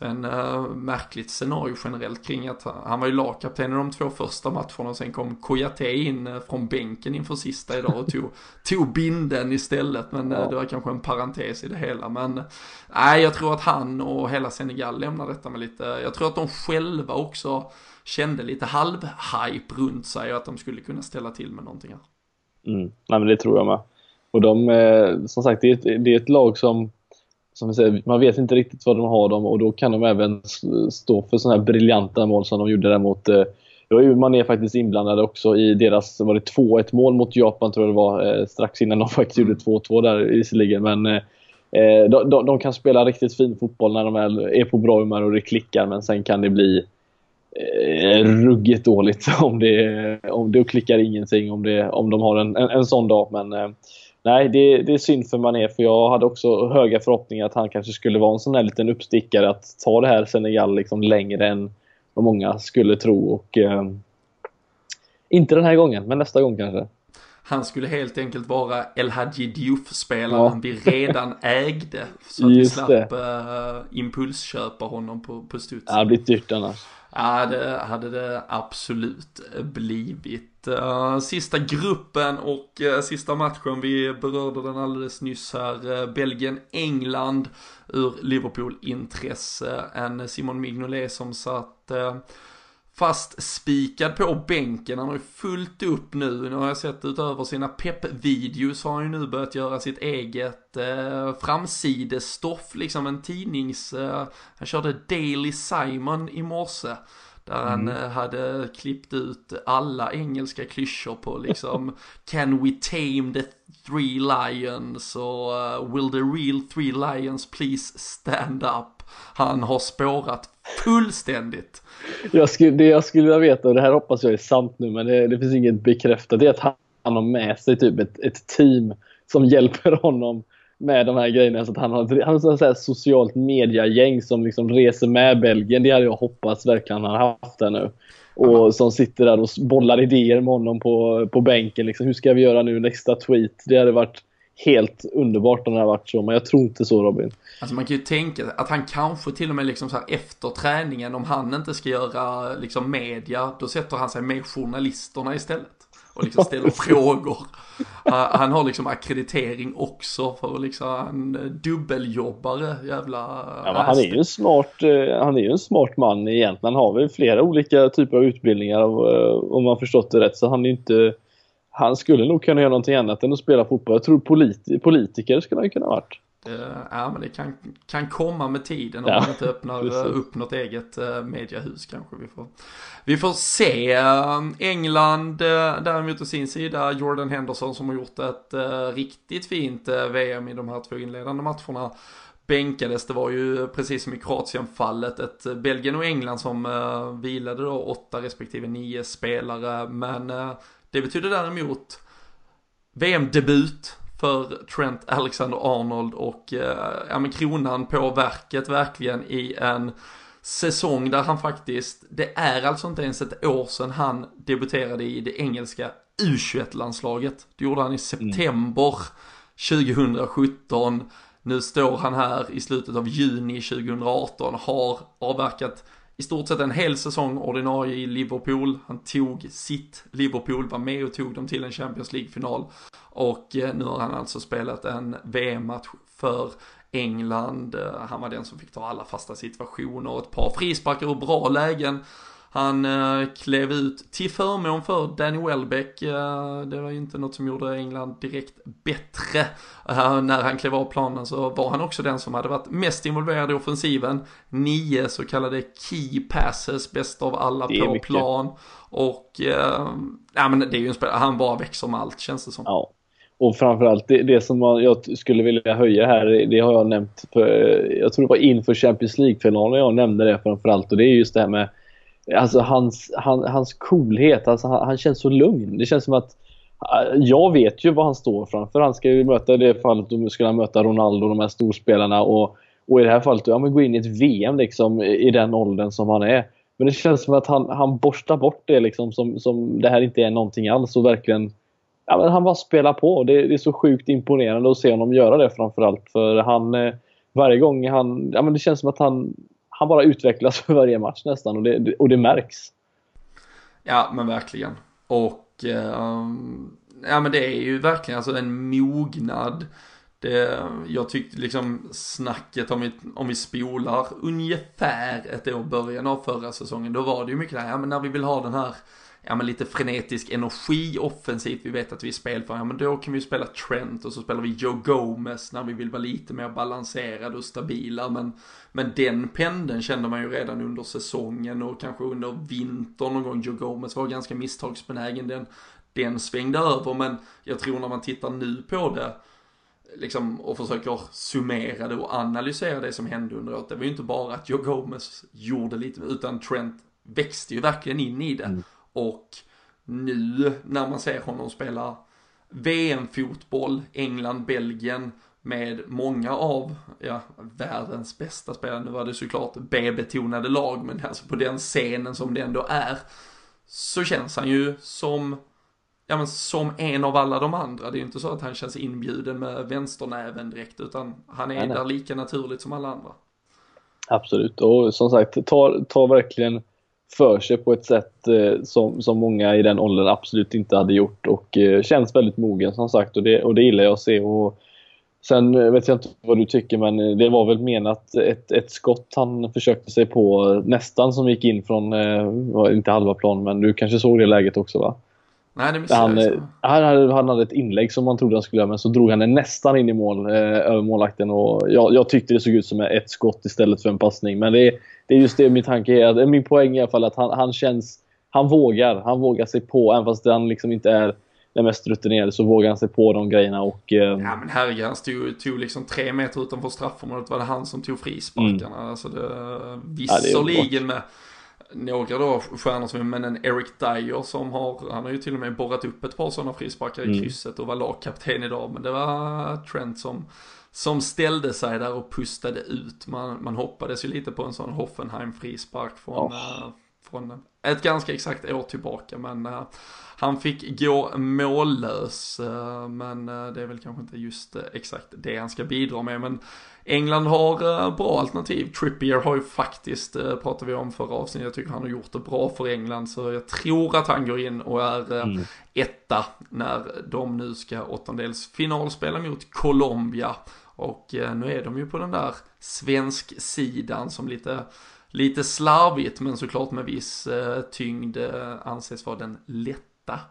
Sen äh, märkligt scenario generellt kring att han var ju lagkapten i de två första matcherna och sen kom Kouyaté in äh, från bänken inför sista idag och tog, tog binden istället. Men äh, ja. det var kanske en parentes i det hela. Men nej, jag tror att han och hela Senegal lämnar detta med lite, jag tror att de själva också kände lite halv-hype runt sig och att de skulle kunna ställa till med någonting här. Mm. Nej men det tror jag med. Och de, som sagt, det är ett, det är ett lag som som säger, man vet inte riktigt vad de har dem och då kan de även stå för sådana här briljanta mål som de gjorde där mot då man är faktiskt inblandade också i deras, var det 2-1 mål mot Japan tror jag det var, eh, strax innan de faktiskt gjorde 2-2 där visserligen. Men eh, eh, de, de, de, kan spela riktigt fin fotboll när de är på bra humör och det klickar men sen kan det bli eh, ruggigt dåligt om det, om det klickar ingenting om, det, om de har en, en, en sån dag. Men nej, det, det är synd för Mané för jag hade också höga förhoppningar att han kanske skulle vara en sån här liten uppstickare att ta det här Senegal liksom längre än vad många skulle tro. Och, eh, inte den här gången, men nästa gång kanske. Han skulle helt enkelt vara El Hadji Diouf-spelaren ja. vi redan ägde. Så att Just vi slapp uh, impulsköpa honom på, på studs. Det hade blivit dyrt annars. Ja, det hade det absolut blivit. Uh, sista gruppen och uh, sista matchen, vi berörde den alldeles nyss här. Uh, Belgien-England ur Liverpool-intresse. En Simon Mignolet som satt fastspikad på bänken. Han har ju fullt upp nu. Nu har jag sett utöver sina pepp-videos har han ju nu börjat göra sitt eget eh, framsidestoff, liksom en tidnings... Eh, han körde Daily Simon i morse. Där han mm. Eh, hade klippt ut alla engelska klyschor på liksom Can we tame the three lions och uh, Will the real three lions please stand up? Han har spårat fullständigt. Jag skulle, det jag skulle vilja veta, och det här hoppas jag är sant nu, men det, det finns inget bekräftat, det är att han, han har med sig typ ett, ett team som hjälper honom med de här grejerna. Så att han har, han har ett socialt mediagäng som liksom reser med Belgien. Det hade jag hoppats verkligen han haft det nu. Och som sitter där och bollar idéer med honom på, på bänken. Liksom, hur ska vi göra nu nästa tweet? Det hade varit helt underbart om det hade varit så, men jag tror inte så Robin. Alltså man kan ju tänka att han kanske till och med liksom så här efter träningen, om han inte ska göra liksom media, då sätter han sig med journalisterna istället. Och liksom ställer frågor. Han har liksom akkreditering också för liksom en dubbeljobbare jävla ja, Han är ju en smart, eh, han är ju en smart man egentligen. Han har väl flera olika typer av utbildningar eh, om man förstått det rätt. Så han är inte han skulle nog kunna göra någonting annat än att spela fotboll. Jag tror polit politiker skulle han kunna varit. Uh, ja men det kan, kan komma med tiden om ja, man inte öppnar precis. upp något eget uh, mediahus kanske. Vi får, vi får se. England däremot å sin sida, Jordan Henderson som har gjort ett riktigt fint VM i de här två inledande matcherna bänkades. Det var ju precis som i Kroatien-fallet ett Belgien och England som vilade då åtta respektive nio spelare. Men det betyder däremot VM-debut för Trent Alexander-Arnold och eh, ja, men kronan på verket verkligen i en säsong där han faktiskt, det är alltså inte ens ett år sedan han debuterade i det engelska U21-landslaget. Det gjorde han i september 2017. Nu står han här i slutet av juni 2018, har avverkat i stort sett en hel säsong ordinarie i Liverpool. Han tog sitt Liverpool, var med och tog dem till en Champions League-final. Och eh, nu har han alltså spelat en VM-match för England. Eh, han var den som fick ta alla fasta situationer och ett par frisparkar och bra lägen. Han eh, klev ut till förmån för Danny Welbeck. Eh, det var ju inte något som gjorde England direkt bättre. Eh, när han klev av planen så var han också den som hade varit mest involverad i offensiven. Nio så kallade key passes, bäst av alla på mycket. plan. Och eh, ja, men det är ju en spelare, han bara växer med allt känns det som. Ja. Och framförallt det, det som jag skulle vilja höja här, det har jag nämnt för, jag tror det var inför Champions League-finalen jag nämnde det framförallt och det är just det här med Alltså hans, han, hans coolhet, alltså han, han, känns så lugn. Det känns som att äh, jag vet ju vad han står framför. Han ska ju möta i det fallet, då skulle han möta Ronaldo, de här storspelarna. Och, och i det här fallet, ja men gå in i ett VM liksom, i den åldern som han är. Men det känns som att han, han borstar bort det liksom, som, som det här inte är någonting alls och verkligen ja, men han bara spelar på. Det, det, är så sjukt imponerande att se honom göra det framförallt. För han, eh, varje gång han, ja men det känns som att han, han bara utvecklas för varje match nästan och det, och det märks. Ja men verkligen. Och eh, ja men det är ju verkligen alltså en mognad. Det, jag tyckte liksom snacket om vi, om vi spolar ungefär ett år början av förra säsongen. Då var det ju mycket där, ja men när vi vill ha den här ja, men lite frenetisk energi offensivt. Vi vet att vi är spelför, ja men då kan vi spela Trent och så spelar vi Joe Gomez när vi vill vara lite mer balanserade och stabila. Men, men den pendeln kände man ju redan under säsongen och kanske under vintern någon gång. Joe Gomez var ganska misstagsbenägen. Den, den svängde över, men jag tror när man tittar nu på det liksom, och försöker summera det och analysera det som hände under året. Det var ju inte bara att Joe Gomez gjorde lite, utan Trent växte ju verkligen in i det. Mm. Och nu när man ser honom spela VM-fotboll, England, Belgien med många av ja, världens bästa spelare. Nu var det såklart B-betonade lag, men alltså på den scenen som det ändå är så känns han ju som ja, men som en av alla de andra. Det är ju inte så att han känns inbjuden med vänsternäven direkt, utan han är nej, nej. där lika naturligt som alla andra. Absolut, och som sagt, tar, tar verkligen för sig på ett sätt eh, som, som många i den åldern absolut inte hade gjort och eh, känns väldigt mogen som sagt och det, och det gillar jag att se. Och sen eh, vet jag inte vad du tycker men eh, det var väl menat ett, ett skott han försökte sig på eh, nästan som gick in från, eh, inte halva plan men du kanske såg det läget också va? Nej, det missade han, jag. Han hade, han hade ett inlägg som man trodde han skulle göra, men så drog han den nästan in i mål, eh, över målakten. Och jag, jag, tyckte det såg ut som ett skott istället för en passning. Men det, det är just det min tanke är. Min poäng i alla fall att han, han känns... Han vågar. Han vågar sig på, även fast han liksom inte är den mest rutinerade så vågar han sig på de grejerna och... Eh... Ja men herregud, han stod, tog liksom tre meter utanför straffområdet var det han som tog frisparkarna. Mm. Alltså det, visserligen ja, med några då stjärnor som, men en Eric Dyer som har, han har ju till och med borrat upp ett par sådana frisparkar mm. i krysset och var lagkapten idag. Men det var Trent som, som ställde sig där och pustade ut. Man, man hoppades ju lite på en sån Hoffenheim frispark från, oh. Från ett ganska exakt år tillbaka. Men uh, han fick gå mållös. Uh, men det är väl kanske inte just exakt det han ska bidra med. Men England har bra alternativ. Trippier har ju faktiskt, pratade vi om förra avsnittet, jag tycker han har gjort det bra för England. Så jag tror att han går in och är mm. etta när de nu ska åttondelsfinalspela mot Colombia. Och nu är de ju på den där svensk sidan som lite lite slarvigt men såklart med viss eh, tyngd eh, anses vara den lätt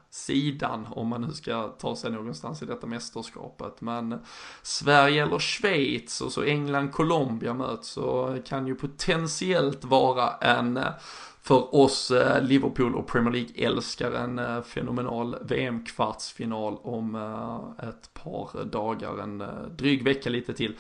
sidan om man nu ska ta sig någonstans i detta mästerskapet. Men Sverige eller Schweiz och så England, Colombia möts så kan ju potentiellt vara en eh, för oss Liverpool och Premier League-älskare en fenomenal VM-kvartsfinal om ett par dagar, en dryg vecka lite till.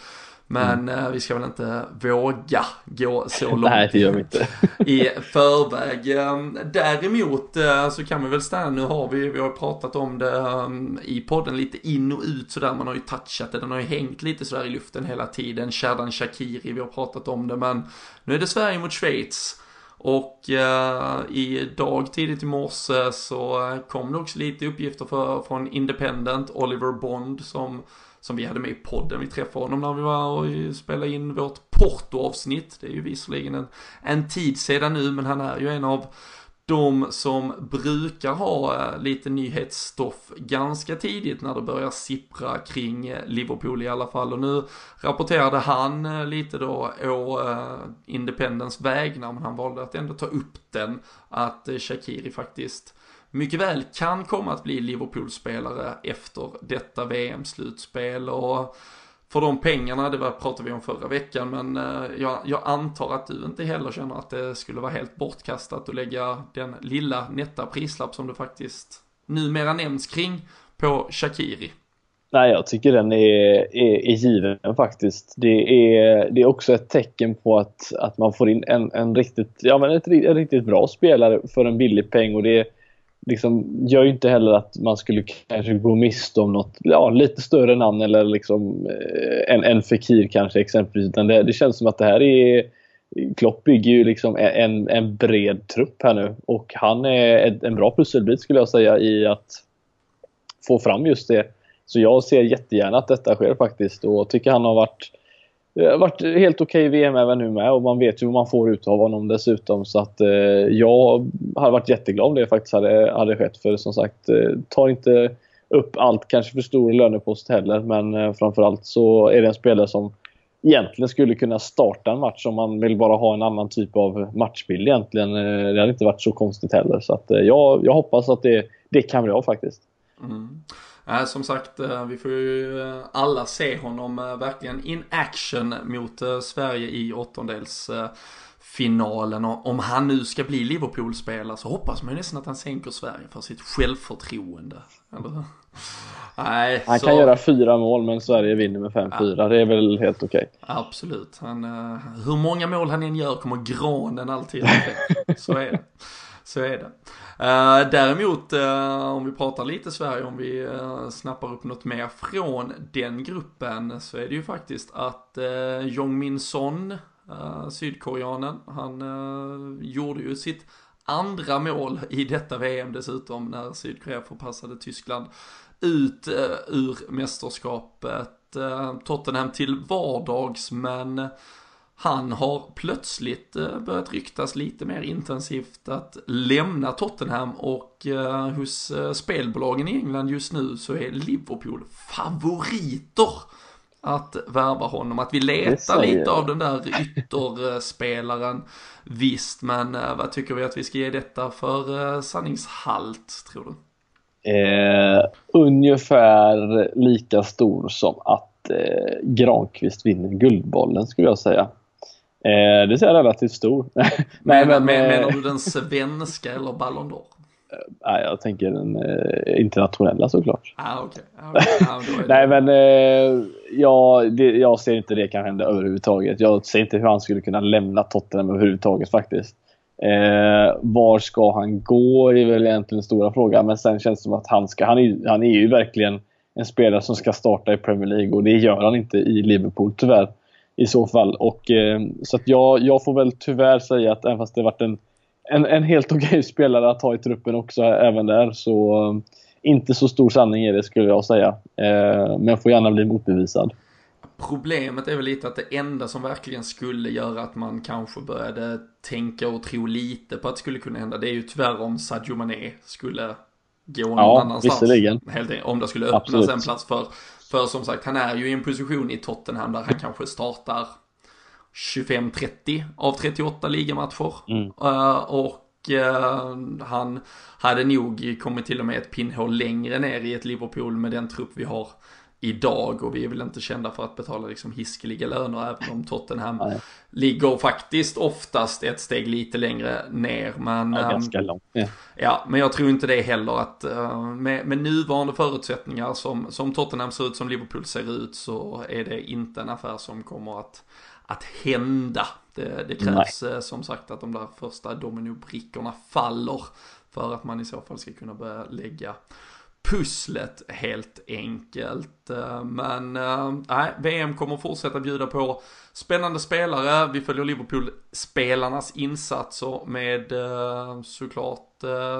Men mm. vi ska väl inte våga gå så långt Nej, det gör vi inte. i förväg. Ehm, däremot eh, så kan vi väl stanna, nu har vi, vi har pratat om det ehm, i podden lite in och ut sådär, man har ju touchat det, den har ju hängt lite sådär i luften hela tiden. Sherdan Shakiri, vi har pratat om det, men nu är det Sverige mot Schweiz. Och uh, idag tidigt i morse så kom det också lite uppgifter för, från Independent, Oliver Bond som som vi hade med i podden. Vi träffade honom när vi var och spelade in vårt Porto-avsnitt. Det är ju visserligen en, en tid sedan nu, men han är ju en av de som brukar ha eh, lite nyhetsstoff ganska tidigt när det börjar sippra kring eh, Liverpool i alla fall. Och nu rapporterade han eh, lite då å Independence vägnar, men han valde att ändå ta upp den, att Shakiri faktiskt mycket väl kan komma att bli Liverpool-spelare efter detta VM-slutspel. Och för de pengarna, det var, pratade vi om förra veckan, men eh, jag, jag, antar att du inte heller känner att det skulle vara helt bortkastat att lägga den lilla nätta prislapp som du faktiskt numera nämns kring på Shakiri. Nej, jag tycker den är, är, är given faktiskt. Det är, det är också ett tecken på att, att man får in en, en, riktigt, ja, men ett, en riktigt bra spelare för en billig peng och det liksom, gör ju inte heller att man skulle kanske gå miste om något ja, lite större namn eller liksom, eh, en, en Fekir kanske exempelvis. Utan det, det känns som att det här är Klopp bygger ju liksom en, en bred trupp här nu och han är en bra pusselbit skulle jag säga i att få fram just det. Så jag ser jättegärna att detta sker faktiskt och tycker han har varit det har varit helt okej okay VM även nu med och man vet ju vad man får ut av honom dessutom. Så att eh, jag hade varit jätteglad om det faktiskt hade, hade skett. För som sagt, eh, tar inte upp allt, kanske för stor lönepost heller. Men eh, framförallt så är det en spelare som egentligen skulle kunna starta en match om man vill bara ha en annan typ av matchbild egentligen. Eh, det hade inte varit så konstigt heller. Så att, eh, jag, jag hoppas att det, det kan bli av faktiskt. Mm. Äh, som sagt, eh, vi får ju eh, alla se honom eh, verkligen in action mot Sverige i åttondelsfinalen. Och om han nu ska bli Liverpool-spelare så hoppas man ju nästan att han sänker Sverige för sitt självförtroende. Eller? Nej, han så... kan göra fyra mål men Sverige vinner med 5-4. Ja. Det är väl helt okej. Okay. Absolut. Han, hur många mål han än gör kommer granen alltid Så är det. Så är det. Uh, däremot, uh, om vi pratar lite Sverige, om vi uh, snappar upp något mer från den gruppen, så är det ju faktiskt att uh, Jong Min Son, uh, sydkoreanen, han gjorde ju sitt andra mål i detta VM dessutom, när Sydkorea förpassade Tyskland ut ur mästerskapet. Tottenham till vardags, men han har plötsligt eh, börjat ryktas lite mer intensivt att lämna Tottenham och eh, hos eh, spelbolagen i England just nu så är Liverpool favoriter att värva honom. Att vi letar lite av den där ytterspelaren. Visst, men vad tycker vi att vi ska ge detta för sanningshalt, tror du? Eh, ungefär lika stor som att eh, Granqvist vinner Guldbollen skulle jag säga. Eh, det är relativt stor. Nej, men, men, menar eh, du den svenska eller Ballon d'Or? Nej, jag tänker den eh, internationella såklart. Ah, okay. Ah, okay. Ah, Nej, men eh, ja, det, jag ser inte det kan hända överhuvudtaget. Jag ser inte hur han skulle kunna lämna Tottenham överhuvudtaget faktiskt. Eh, var ska han gå är väl egentligen den stora frågan. Men sen känns det som att han ska, han är, han är ju verkligen en spelare som ska starta i Premier League och det gör han inte i Liverpool tyvärr i så fall. Och, eh, så att jag, jag får väl tyvärr säga att även fast det varit en, en, en helt okej okay spelare att ha i truppen också även där så eh, inte så stor sanning är det skulle jag säga. Eh, men får gärna bli motbevisad. Problemet är väl lite att det enda som verkligen skulle göra att man kanske började tänka och tro lite på att det skulle kunna hända, det är ju tyvärr om Sadio Mané skulle gå någon ja, annanstans. Visserligen. Helt enkelt, om det skulle öppnas Absolut. en plats för för som sagt, han är ju i en position i Tottenham där han kanske startar 25-30 av 38 ligamatcher. Mm. Uh, och uh, han hade nog kommit till och med ett pinnhål längre ner i ett Liverpool med den trupp vi har idag och vi är väl inte kända för att betala liksom hiskeliga löner även om Tottenham Nej. ligger faktiskt oftast ett steg lite längre ner. Men, ja, ganska långt. Ja. ja. men jag tror inte det heller att uh, med, med, nuvarande förutsättningar som, som Tottenham ser ut, som Liverpool ser ut så är det inte en affär som kommer att, att hända. Det, det krävs Nej. Eh, som sagt att de där första dominobrickorna faller för att man i så fall ska kunna börja lägga pusslet helt enkelt. Eh, men eh, nej, VM kommer fortsätta bjuda på spännande spelare. Vi följer Liverpool-spelarnas insatser med eh, såklart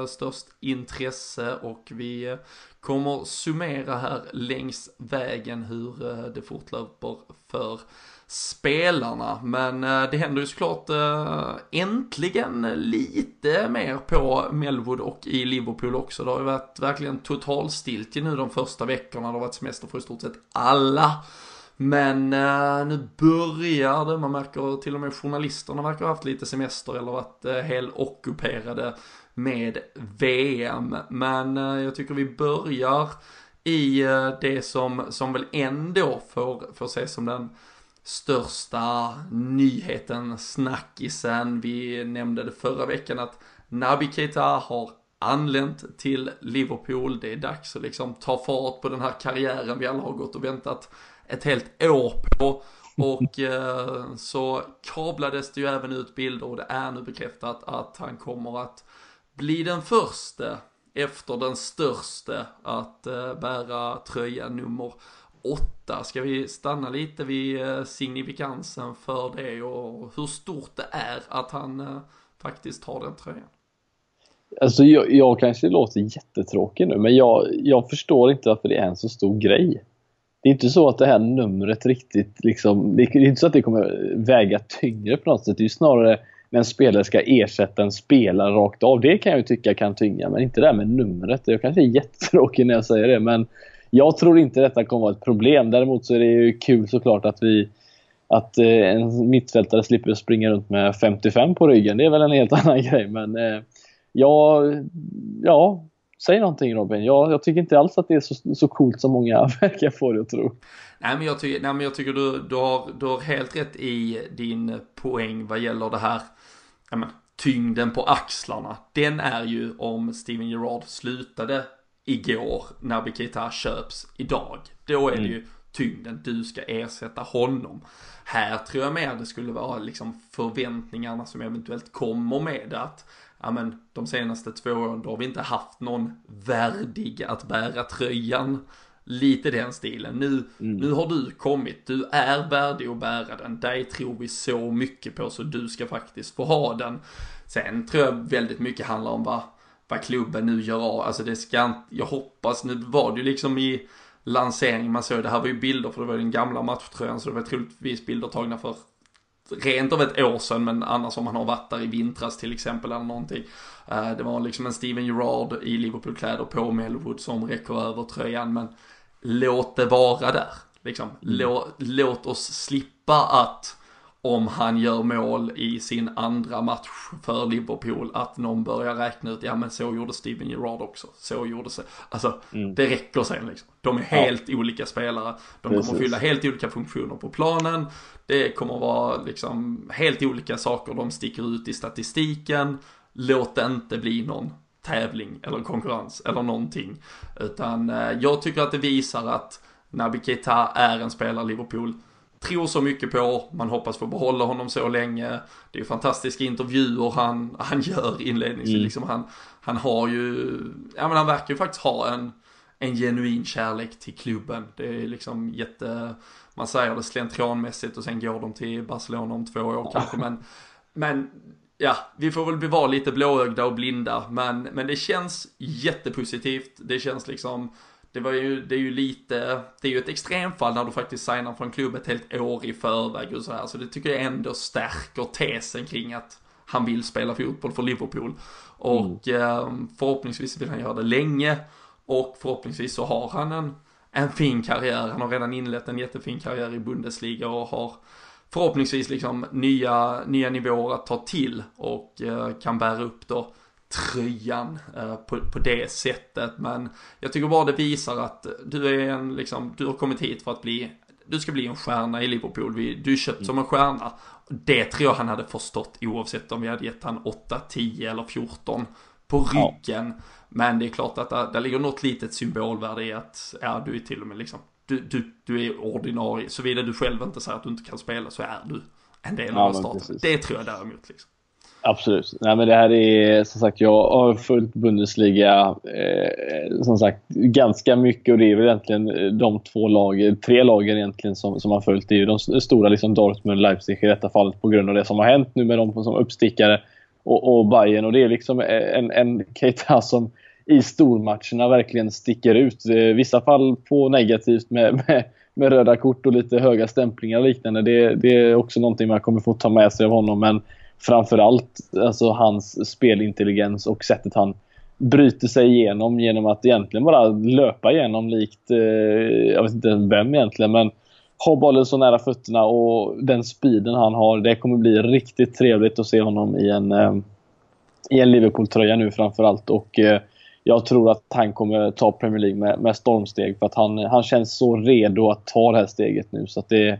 störst intresse och vi kommer summera här längs vägen hur det fortlöper för spelarna. Men eh, det händer ju såklart eh, äntligen lite mer på Melwood och i Liverpool också. Det har ju varit verkligen totalstiltje nu de första veckorna. Det har varit semester för i stort sett alla. Men eh, nu börjar det, man märker till och med journalisterna verkar ha haft lite semester eller varit äh, helockuperade med VM. Men jag tycker vi börjar i det som, som väl ändå får, får ses som den största nyheten, snackisen. Vi nämnde det förra veckan att Naby Keita har anlänt till Liverpool. Det är dags att liksom ta fart på den här karriären vi alla har gått och väntat ett helt år på. Och eh, så kablades det ju även ut bilder och det är nu bekräftat att han kommer att bli den första efter den största att eh, bära tröja nummer åtta. Ska vi stanna lite vid eh, signifikansen för det och hur stort det är att han eh, faktiskt har den tröjan? Alltså jag, jag kanske låter jättetråkig nu, men jag, jag förstår inte varför det är en så stor grej. Det är inte så att det här numret riktigt liksom, det är inte så att det kommer väga tyngre på något sätt. Det är ju snarare när en spelare ska ersätta en spelare rakt av. Det kan jag ju tycka kan tynga, men inte det här med numret. Jag kanske är jättetråkig när jag säger det, men jag tror inte detta kommer vara ett problem. Däremot så är det ju kul såklart att vi att eh, en mittfältare slipper springa runt med 55 på ryggen. Det är väl en helt annan grej, men eh, ja, ja, säg någonting Robin. Jag, jag tycker inte alls att det är så, så coolt som många verkar få det att tro. Nej men jag, tycker, nej, men jag tycker du, du, har, du har helt rätt i din poäng vad gäller det här men, tyngden på axlarna. Den är ju om Steven Gerrard slutade igår när Bikita köps idag. Då är det mm. ju tyngden, du ska ersätta honom. Här tror jag mer det skulle vara liksom förväntningarna som eventuellt kommer med att ja men de senaste två åren då har vi inte haft någon värdig att bära tröjan. Lite den stilen. Nu, mm. nu har du kommit, du är värdig att bära den. Dig tror vi så mycket på så du ska faktiskt få ha den. Sen tror jag väldigt mycket handlar om vad, vad klubben nu gör av. Alltså det ska inte, jag hoppas, nu var det ju liksom i lanseringen man såg, det här var ju bilder för det var den gamla matchtröjan så det var troligtvis bilder tagna för rent av ett år sedan, men annars om han har varit där i vintras till exempel eller någonting. Eh, det var liksom en Steven Gerrard i Liverpool-kläder på Melwood som räcker över tröjan, men låt det vara där. Liksom, mm. låt, låt oss slippa att om han gör mål i sin andra match för Liverpool, att någon börjar räkna ut, ja men så gjorde Steven Gerrard också, så gjorde sig. Alltså, mm. det räcker sen liksom. De är helt ja. olika spelare, de Precis. kommer fylla helt olika funktioner på planen, det kommer vara liksom helt olika saker de sticker ut i statistiken, låt det inte bli någon tävling eller konkurrens eller någonting. Utan eh, jag tycker att det visar att Naby Keita är en spelare Liverpool tror så mycket på, man hoppas få behålla honom så länge. Det är ju fantastiska intervjuer han, han gör inledningsvis. Mm. Liksom han, han har ju, ja men han verkar ju faktiskt ha en, en genuin kärlek till klubben. Det är liksom jätte, man säger det slentrianmässigt och sen går de till Barcelona om två år kanske. Men, men ja, vi får väl vara lite blåögda och blinda. Men, men det känns jättepositivt. Det känns liksom det var ju, det är ju lite, det är ju ett extremfall när du faktiskt signar från klubb ett helt år i förväg och så här. Så det tycker jag ändå stärker tesen kring att han vill spela fotboll för Liverpool. Och mm. förhoppningsvis vill han göra det länge. Och förhoppningsvis så har han en, en fin karriär. Han har redan inlett en jättefin karriär i Bundesliga och har förhoppningsvis liksom nya, nya nivåer att ta till och eh, kan bära upp då tröjan eh, på, på det sättet. Men jag tycker bara det visar att du är en, liksom, du har kommit hit för att bli, du ska bli en stjärna i Liverpool. Du är köpt mm. som en stjärna. Det tror jag han hade förstått oavsett om vi hade gett han 8, 10 eller 14 på ryggen. Ja. Men det är klart att där, där ligger något litet symbolvärde i att, ja du är till och med liksom, du, du, du är ordinarie. Såvida du själv inte säger att du inte kan spela så är du en del av ja, starten. Det tror jag däremot liksom. Absolut. Nej, men det här är som sagt, jag har följt Bundesliga eh, som sagt ganska mycket och det är väl egentligen eh, de två lagen, tre lagen egentligen som, som har följt. Det är ju de stora liksom Dortmund, Leipzig i detta fallet på grund av det som har hänt nu med dem som uppstickare och, och Bayern och det är liksom eh, en, en Keita som i stormatcherna verkligen sticker ut. I vissa fall på negativt med, med, med röda kort och lite höga stämplingar och liknande. Det, det är också någonting man kommer få ta med sig av honom men framförallt alltså hans spelintelligens och sättet han bryter sig igenom genom att egentligen bara löpa igenom likt, eh, jag vet inte vem egentligen, men ha bollen så nära fötterna och den speeden han har. Det kommer bli riktigt trevligt att se honom i en, eh, i en Liverpool-tröja nu framförallt. Och eh, jag tror att han kommer ta Premier League med, med stormsteg för att han, han känns så redo att ta det här steget nu. Så att det,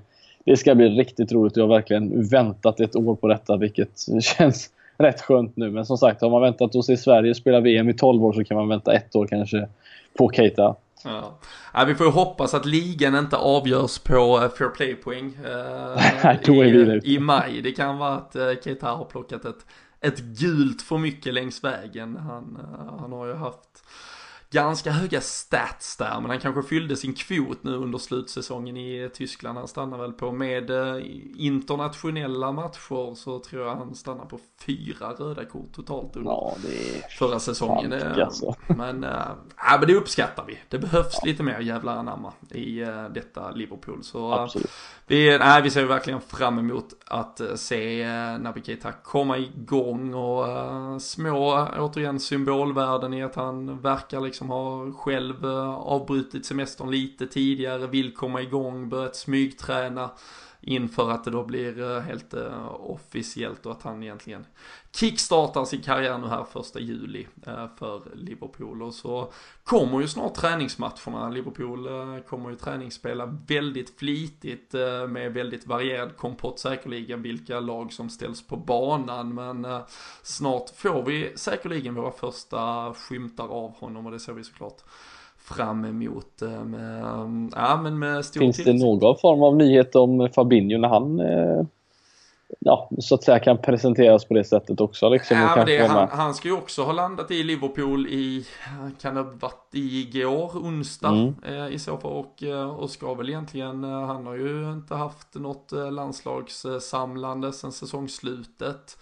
det ska bli riktigt roligt. Jag har verkligen väntat ett år på detta, vilket känns rätt skönt nu. Men som sagt, har man väntat att se Sverige spela VM i 12 år så kan man vänta ett år kanske på Keita. Ja. ja. vi får ju hoppas att ligan inte avgörs på uh, fair play-poäng uh, i, i, maj. Det kan vara att uh, Keita har plockat ett, ett gult för mycket längs vägen. Han, eh, han har ju haft ganska höga stats där, men han kanske fyllde sin kvot nu under slutsäsongen i Tyskland. Han stannar väl på, med eh, internationella matcher så tror jag han stannar på fyra röda kort totalt under ja, förra säsongen. Fan, alltså. Men, äh, men det uppskattar vi. Det behövs ja. lite mer jävla anamma i äh, detta Liverpool. Så Absolut. vi, nej, vi ser verkligen fram emot att se äh, Naby Keita komma igång och små, återigen symbolvärden i att han verkar liksom ha själv avbrutit semestern lite tidigare, vill komma igång, börjat smygträna inför att det då blir eh, helt officiellt och att han egentligen kickstartar sin karriär nu här första juli uh, för Liverpool och så kommer ju snart träningsmatcherna. Liverpool uh, kommer ju träningsspela väldigt flitigt med väldigt varierad kompott säkerligen vilka lag som ställs på banan men snart får vi säkerligen våra första skymtar av honom och det ser vi såklart fram emot eh, med, ja, men med stor Finns det någon form av nyhet om Fabinho när han eh, ja, så att säga kan presenteras på det sättet också? Liksom, ja, det, han, han, ska ju också ha landat i Liverpool i, kan det ha varit igår, onsdag mm. eh, i så fall och, eh, och ska väl egentligen, han har ju inte haft något landslagssamlande sen säsongslutet.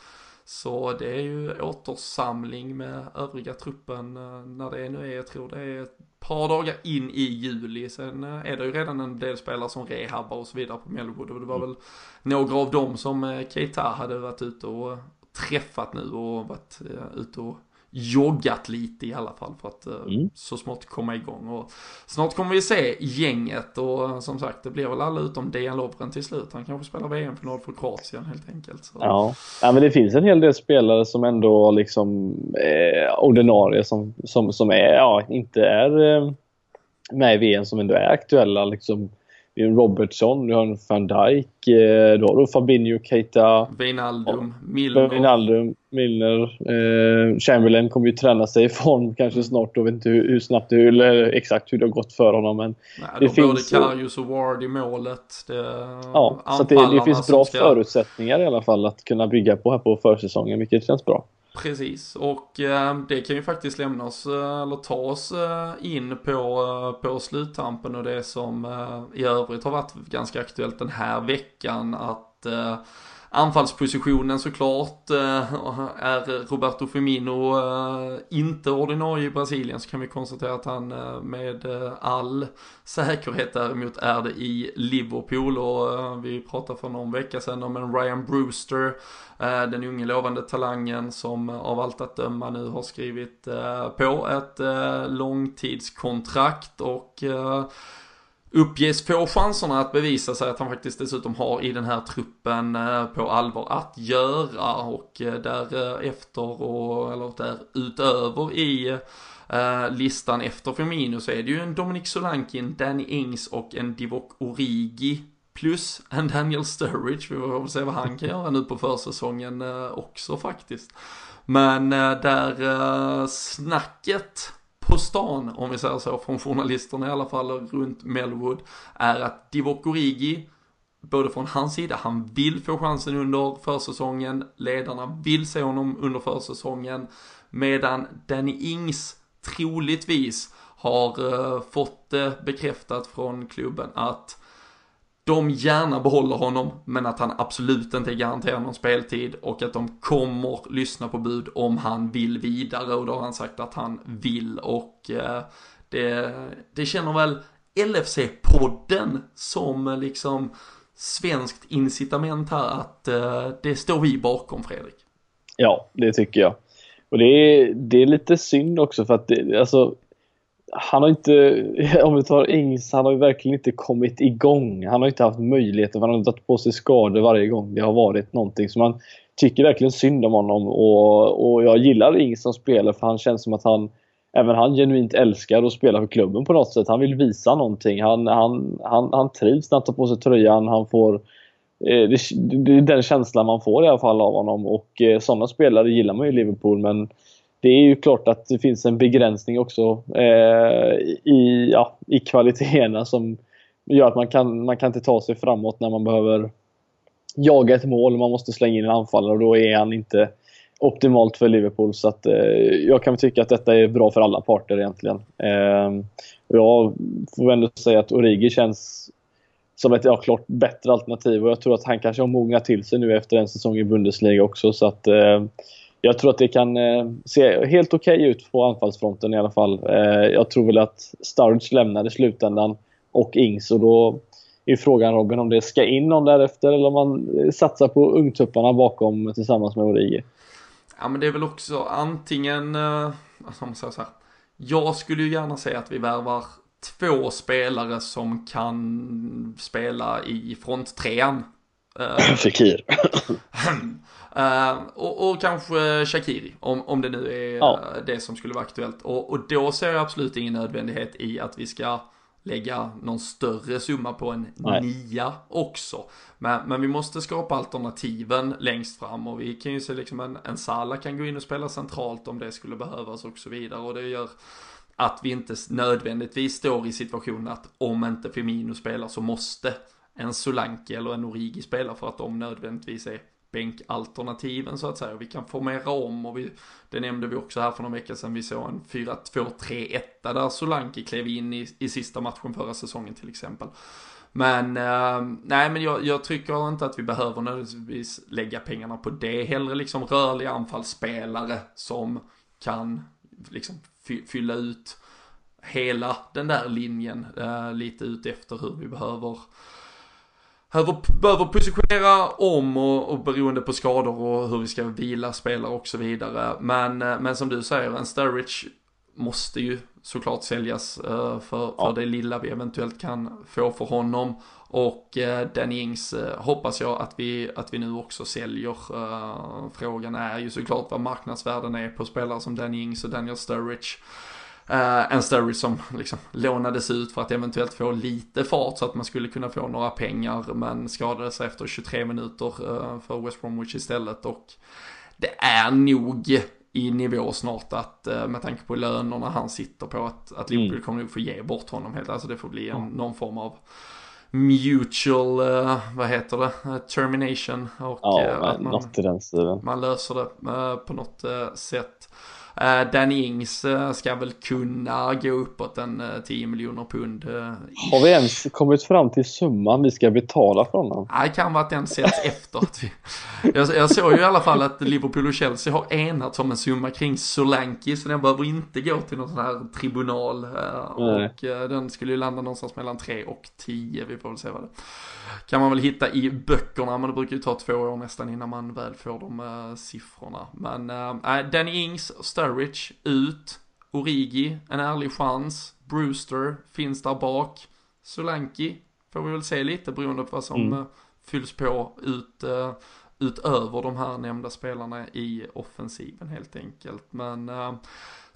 Så det är ju återsamling med övriga truppen när det nu är, jag tror det är par dagar in i juli. Sen eh, är det ju redan en del spelare som rehabbar och så vidare på Melwood. Och det var mm. väl några av dem som eh, Keita hade varit ute och träffat nu och varit eh, ute och joggat lite i alla fall för att mm. så smått komma igång. Och snart kommer vi se gänget och som sagt det blir väl alla utom Dejan Lovren till slut. Han kanske spelar VM-final för Kroatien helt enkelt. Så. Ja. ja, men det finns en hel del spelare som ändå liksom eh, ordinarie som, som, som är, ja, inte är eh, med i VM som ändå är aktuella. Liksom det är en Robertson, du har en van Dijk, eh, då har du Fabinho, Keita, Wijnaldum, Milner. Wijnaldum, Milner. Eh, Chamberlain kommer ju träna sig i form kanske snart. Jag vet inte hur, hur snabbt det, eller exakt hur det har gått för honom. Men Nej, det finns både Karius och Ward i målet. Det, ja, så det, det finns bra ska... förutsättningar i alla fall att kunna bygga på här på försäsongen, vilket känns bra. Precis, och eh, det kan ju faktiskt lämna oss, eh, eller ta oss eh, in på, eh, på sluttampen och det som eh, i övrigt har varit ganska aktuellt den här veckan att eh, Anfallspositionen såklart eh, är Roberto Firmino eh, inte ordinarie i Brasilien så kan vi konstatera att han eh, med all säkerhet däremot är det i Liverpool. Och vi pratade för någon vecka sedan om en Ryan Brewster den unge lovande talangen som av allt att döma nu har skrivit på ett långtidskontrakt. Och uppges få chanserna att bevisa sig att han faktiskt dessutom har i den här truppen eh, på allvar att göra och eh, därefter eh, och, eller där utöver i Uh, listan efter Firmino så är det ju en Dominic Solankin, Danny Ings och en Divock Origi plus en Daniel Sturridge. Vi får väl se vad han kan göra nu på försäsongen uh, också faktiskt. Men uh, där snacket på stan, om vi säger så, från journalisterna i alla fall runt Melwood, är att Divock Origi, både från hans sida, han vill få chansen under försäsongen, ledarna vill se honom under försäsongen, medan Danny Ings troligtvis har eh, fått det bekräftat från klubben att de gärna behåller honom, men att han absolut inte är garanterad någon speltid och att de kommer lyssna på bud om han vill vidare och då har han sagt att han vill och eh, det, det känner väl LFC-podden som eh, liksom svenskt incitament här att eh, det står vi bakom Fredrik. Ja, det tycker jag. Och det är, det är lite synd också för att det, alltså han har inte, om vi tar Ings, han har ju verkligen inte kommit igång. Han har inte haft möjligheter, han har tagit på sig skador varje gång det har varit någonting. Så man tycker verkligen synd om honom och, och jag gillar Ings som spelare för han känns som att han Även han genuint älskar att spela för klubben på något sätt. Han vill visa någonting. Han, han, han, han trivs när han tar på sig tröjan. Han får, eh, det, det är den känslan man får i alla fall av honom och eh, sådana spelare gillar man ju i Liverpool men det är ju klart att det finns en begränsning också eh, i, ja, i kvaliteterna som gör att man kan, man kan inte ta sig framåt när man behöver jaga ett mål. Man måste slänga in en anfallare och då är han inte optimalt för Liverpool. Så att, eh, jag kan tycka att detta är bra för alla parter egentligen. Eh, jag får ändå säga att Origi känns som ett ja, klart bättre alternativ och jag tror att han kanske har mognat till sig nu efter en säsong i Bundesliga också. Så att, eh, jag tror att det kan eh, se helt okej okay ut på anfallsfronten i alla fall. Eh, jag tror väl att Sturridge lämnar i slutändan och Ings och då är frågan Robin om det ska in någon därefter eller om man eh, satsar på ungtupparna bakom tillsammans med Origi. Ja men det är väl också antingen, eh, alltså om man säger så här. Jag skulle ju gärna säga att vi värvar två spelare som kan spela i fronttrean. Uh, Fekir. uh, och, och, kanske Shakiri, om, om det nu är ja. det som skulle vara aktuellt. Och, och då ser jag absolut ingen nödvändighet i att vi ska lägga någon större summa på en Nej. nia också. Men, men vi måste skapa alternativen längst fram och vi kan ju se liksom en, en Sala kan gå in och spela centralt om det skulle behövas och så vidare. Och det gör att vi inte nödvändigtvis står i situationen att om inte Firmino spelar så måste en Solanke eller en Origi spelar för att de nödvändigtvis är bänkalternativen så att säga. Vi kan formera om och vi, det nämnde vi också här för någon vecka sedan. Vi såg en 4-2-3-1 där Solanke klev in i, i sista matchen förra säsongen till exempel. Men eh, nej, men jag, jag tycker inte att vi behöver nödvändigtvis lägga pengarna på det. Hellre liksom rörliga anfallsspelare som kan liksom fylla ut hela den där linjen eh, lite ut efter hur vi behöver behöver, positionera om och, och beroende på skador och hur vi ska vila spelare och så vidare. Men, eh, men som du säger, en Sturridge måste ju såklart säljas uh, för, för det lilla vi eventuellt kan få för honom. Och uh, Danny Ings uh, hoppas jag att vi, att vi nu också säljer. Frågan är ju såklart vad marknadsvärden är på spelare som Danny Ings och Daniel Sturridge. Uh, en Sturridge som liksom lånades ut för att eventuellt få lite fart så att man skulle kunna få några pengar men skadade sig efter 23 minuter uh, för West Bromwich istället. Och det är nog i nivå snart att uh, med tanke på lönerna han sitter på att, att Liverpool mm. kommer nog få ge bort honom helt, alltså det får bli en, någon form av mutual, uh, vad heter det, termination och ja, uh, att man, man löser det på något sätt. Uh, Danny Ings uh, ska väl kunna gå uppåt en uh, 10 miljoner pund. Har vi ens kommit fram till summan vi ska betala för honom? Nej, det kan vara att den sätts efter. Att vi... jag, jag såg ju i alla fall att Liverpool och Chelsea har enats om en summa kring Solanki, så den behöver inte gå till någon sån här tribunal. och den skulle ju landa någonstans mellan 3 och 10, vi får väl se vad det kan man väl hitta i böckerna, men det brukar ju ta två år nästan innan man väl får de uh, siffrorna. Men uh, Danny Ings, Sturridge ut, Origi, en ärlig chans, Brewster finns där bak, Solanki får vi väl se lite beroende på vad som mm. fylls på ut, uh, utöver de här nämnda spelarna i offensiven helt enkelt. Men uh,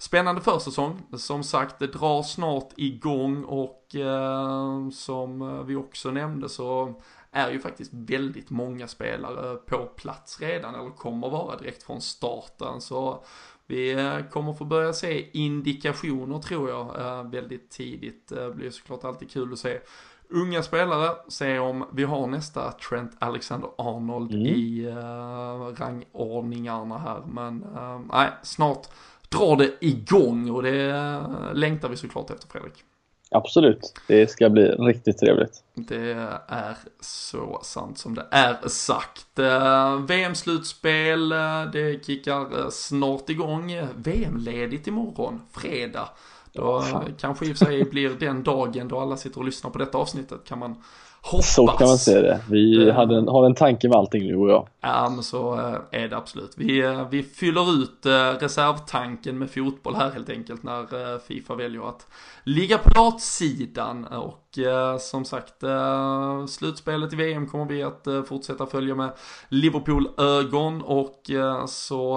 Spännande försäsong. Som sagt, det drar snart igång och eh, som vi också nämnde så är ju faktiskt väldigt många spelare på plats redan eller kommer vara direkt från starten. Så vi eh, kommer få börja se indikationer tror jag eh, väldigt tidigt. Det blir såklart alltid kul att se unga spelare, se om vi har nästa Trent Alexander-Arnold mm. i uh, rangordningarna här. Men uh, nej, snart drar det igång och det längtar vi såklart efter Fredrik. Absolut, det ska bli riktigt trevligt. Det är så sant som det är sagt. Eh, VM-slutspel, eh, det kickar eh, snart igång. VM-ledigt imorgon, fredag. Då kanske i och för sig blir den dagen då alla sitter och lyssnar på detta avsnittet kan man Hoppas. Så kan man se det. Vi uh, hade en, har en tanke med allting nu och jag. Ja men så uh, är det absolut. Vi, uh, vi fyller ut reservtanken med fotboll här helt enkelt när Fifa väljer att ligga på latsidan och som sagt slutspelet i VM kommer vi att fortsätta följa med Liverpool-ögon och så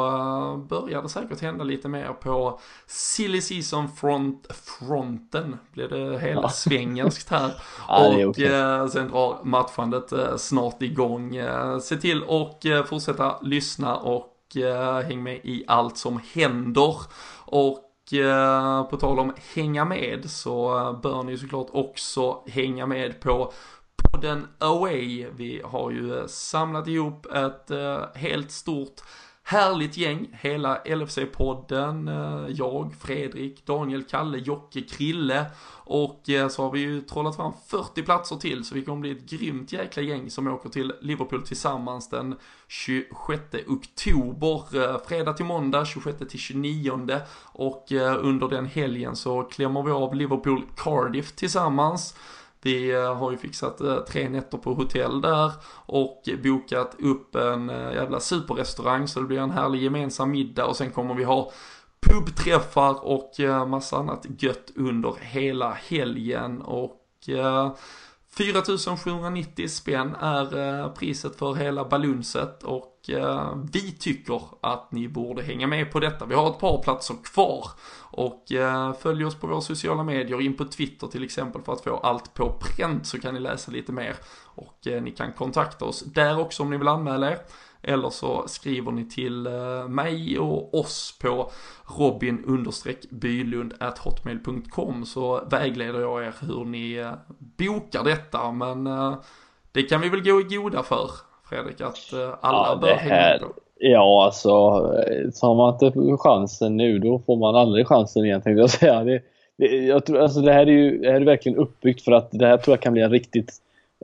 börjar det säkert hända lite mer på silly season front fronten blir det hela ja. svengelskt här. ja, och okay sen drar matchandet eh, snart igång. Eh, se till och eh, fortsätta lyssna och häng med i allt som händer. Och Eh, på tal om hänga med så bör ni såklart också hänga med på podden Away. Vi har ju eh, samlat ihop ett eh, helt stort härligt gäng, hela LFC-podden, eh, jag, Fredrik, Daniel, Kalle, Jocke, Krille. Och eh, så har vi ju trollat fram 40 platser till så vi kommer bli ett grymt jäkla gäng som åker till Liverpool tillsammans den 26 oktober, eh, fredag till måndag, 26 till 29 och under den helgen så klämmer vi av Liverpool Cardiff tillsammans. Vi eh, har ju fixat eh, tre nätter på hotell där och bokat upp en eh, jävla superrestaurang så det blir en härlig gemensam middag och sen kommer vi ha pubträffar och massa annat gött under hela helgen och 4790 spänn är eh, priset för hela balunset och eh, vi tycker att ni borde hänga med på detta. Vi har ett par platser kvar och eh, följ oss på våra sociala medier, in på Twitter till exempel för att få allt på pränt så kan ni läsa lite mer. Och ni kan kontakta oss där också om ni vill anmäla er. Eller så skriver ni till eh, mig och oss på robin bylund hotmail.com så vägleder jag er hur ni eh, bokar detta. Men eh, det kan vi väl gå i goda för, Fredrik, att alla ja, bör hänga på. Ja, alltså tar man inte chansen nu då får man aldrig chansen igen tänkte jag säga. Det, det, jag tror, alltså, det här är ju det här är verkligen uppbyggt för att det här tror jag kan bli en riktigt,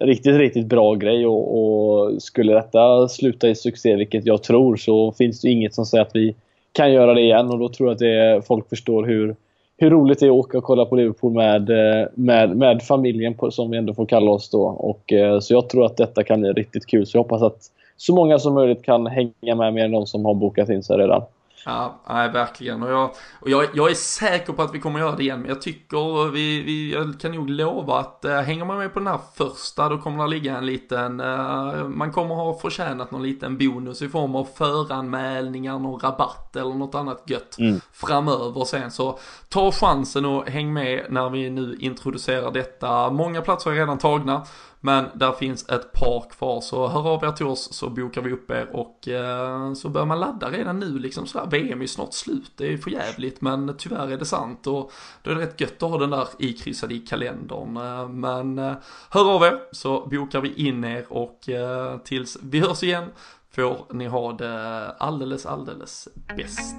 riktigt, riktigt bra grej och, och skulle detta sluta i succé, vilket jag tror, så finns det inget som säger att vi kan göra det igen och då tror jag att det, folk förstår hur, hur roligt det är att åka och kolla på Liverpool med, eh, med, med familjen på, som vi ändå får kalla oss då. Och, eh, så jag tror att detta kan bli riktigt kul. Så jag hoppas att så många som möjligt kan hänga med mer än de som har bokat in sig redan. Ja, nej, verkligen. Och, jag, och jag, jag är säker på att vi kommer göra det igen, men jag tycker vi, vi jag kan nog lova att äh, hänger man med på den här första då kommer det ligga en liten, äh, man kommer ha förtjänat någon liten bonus i form av föranmälningar, någon rabatt eller något annat gött mm. framöver sen. Så ta chansen och häng med när vi nu introducerar detta. Många platser är redan tagna. Men där finns ett par kvar så hör av er till oss så bokar vi upp er och eh, så bör man ladda redan nu liksom sådär. VM är ju snart slut, det är för jävligt men tyvärr är det sant och då är det rätt gött att ha den där ikryssad i kalendern. Eh, men eh, hör av er så bokar vi in er och eh, tills vi hörs igen får ni ha det alldeles, alldeles bäst.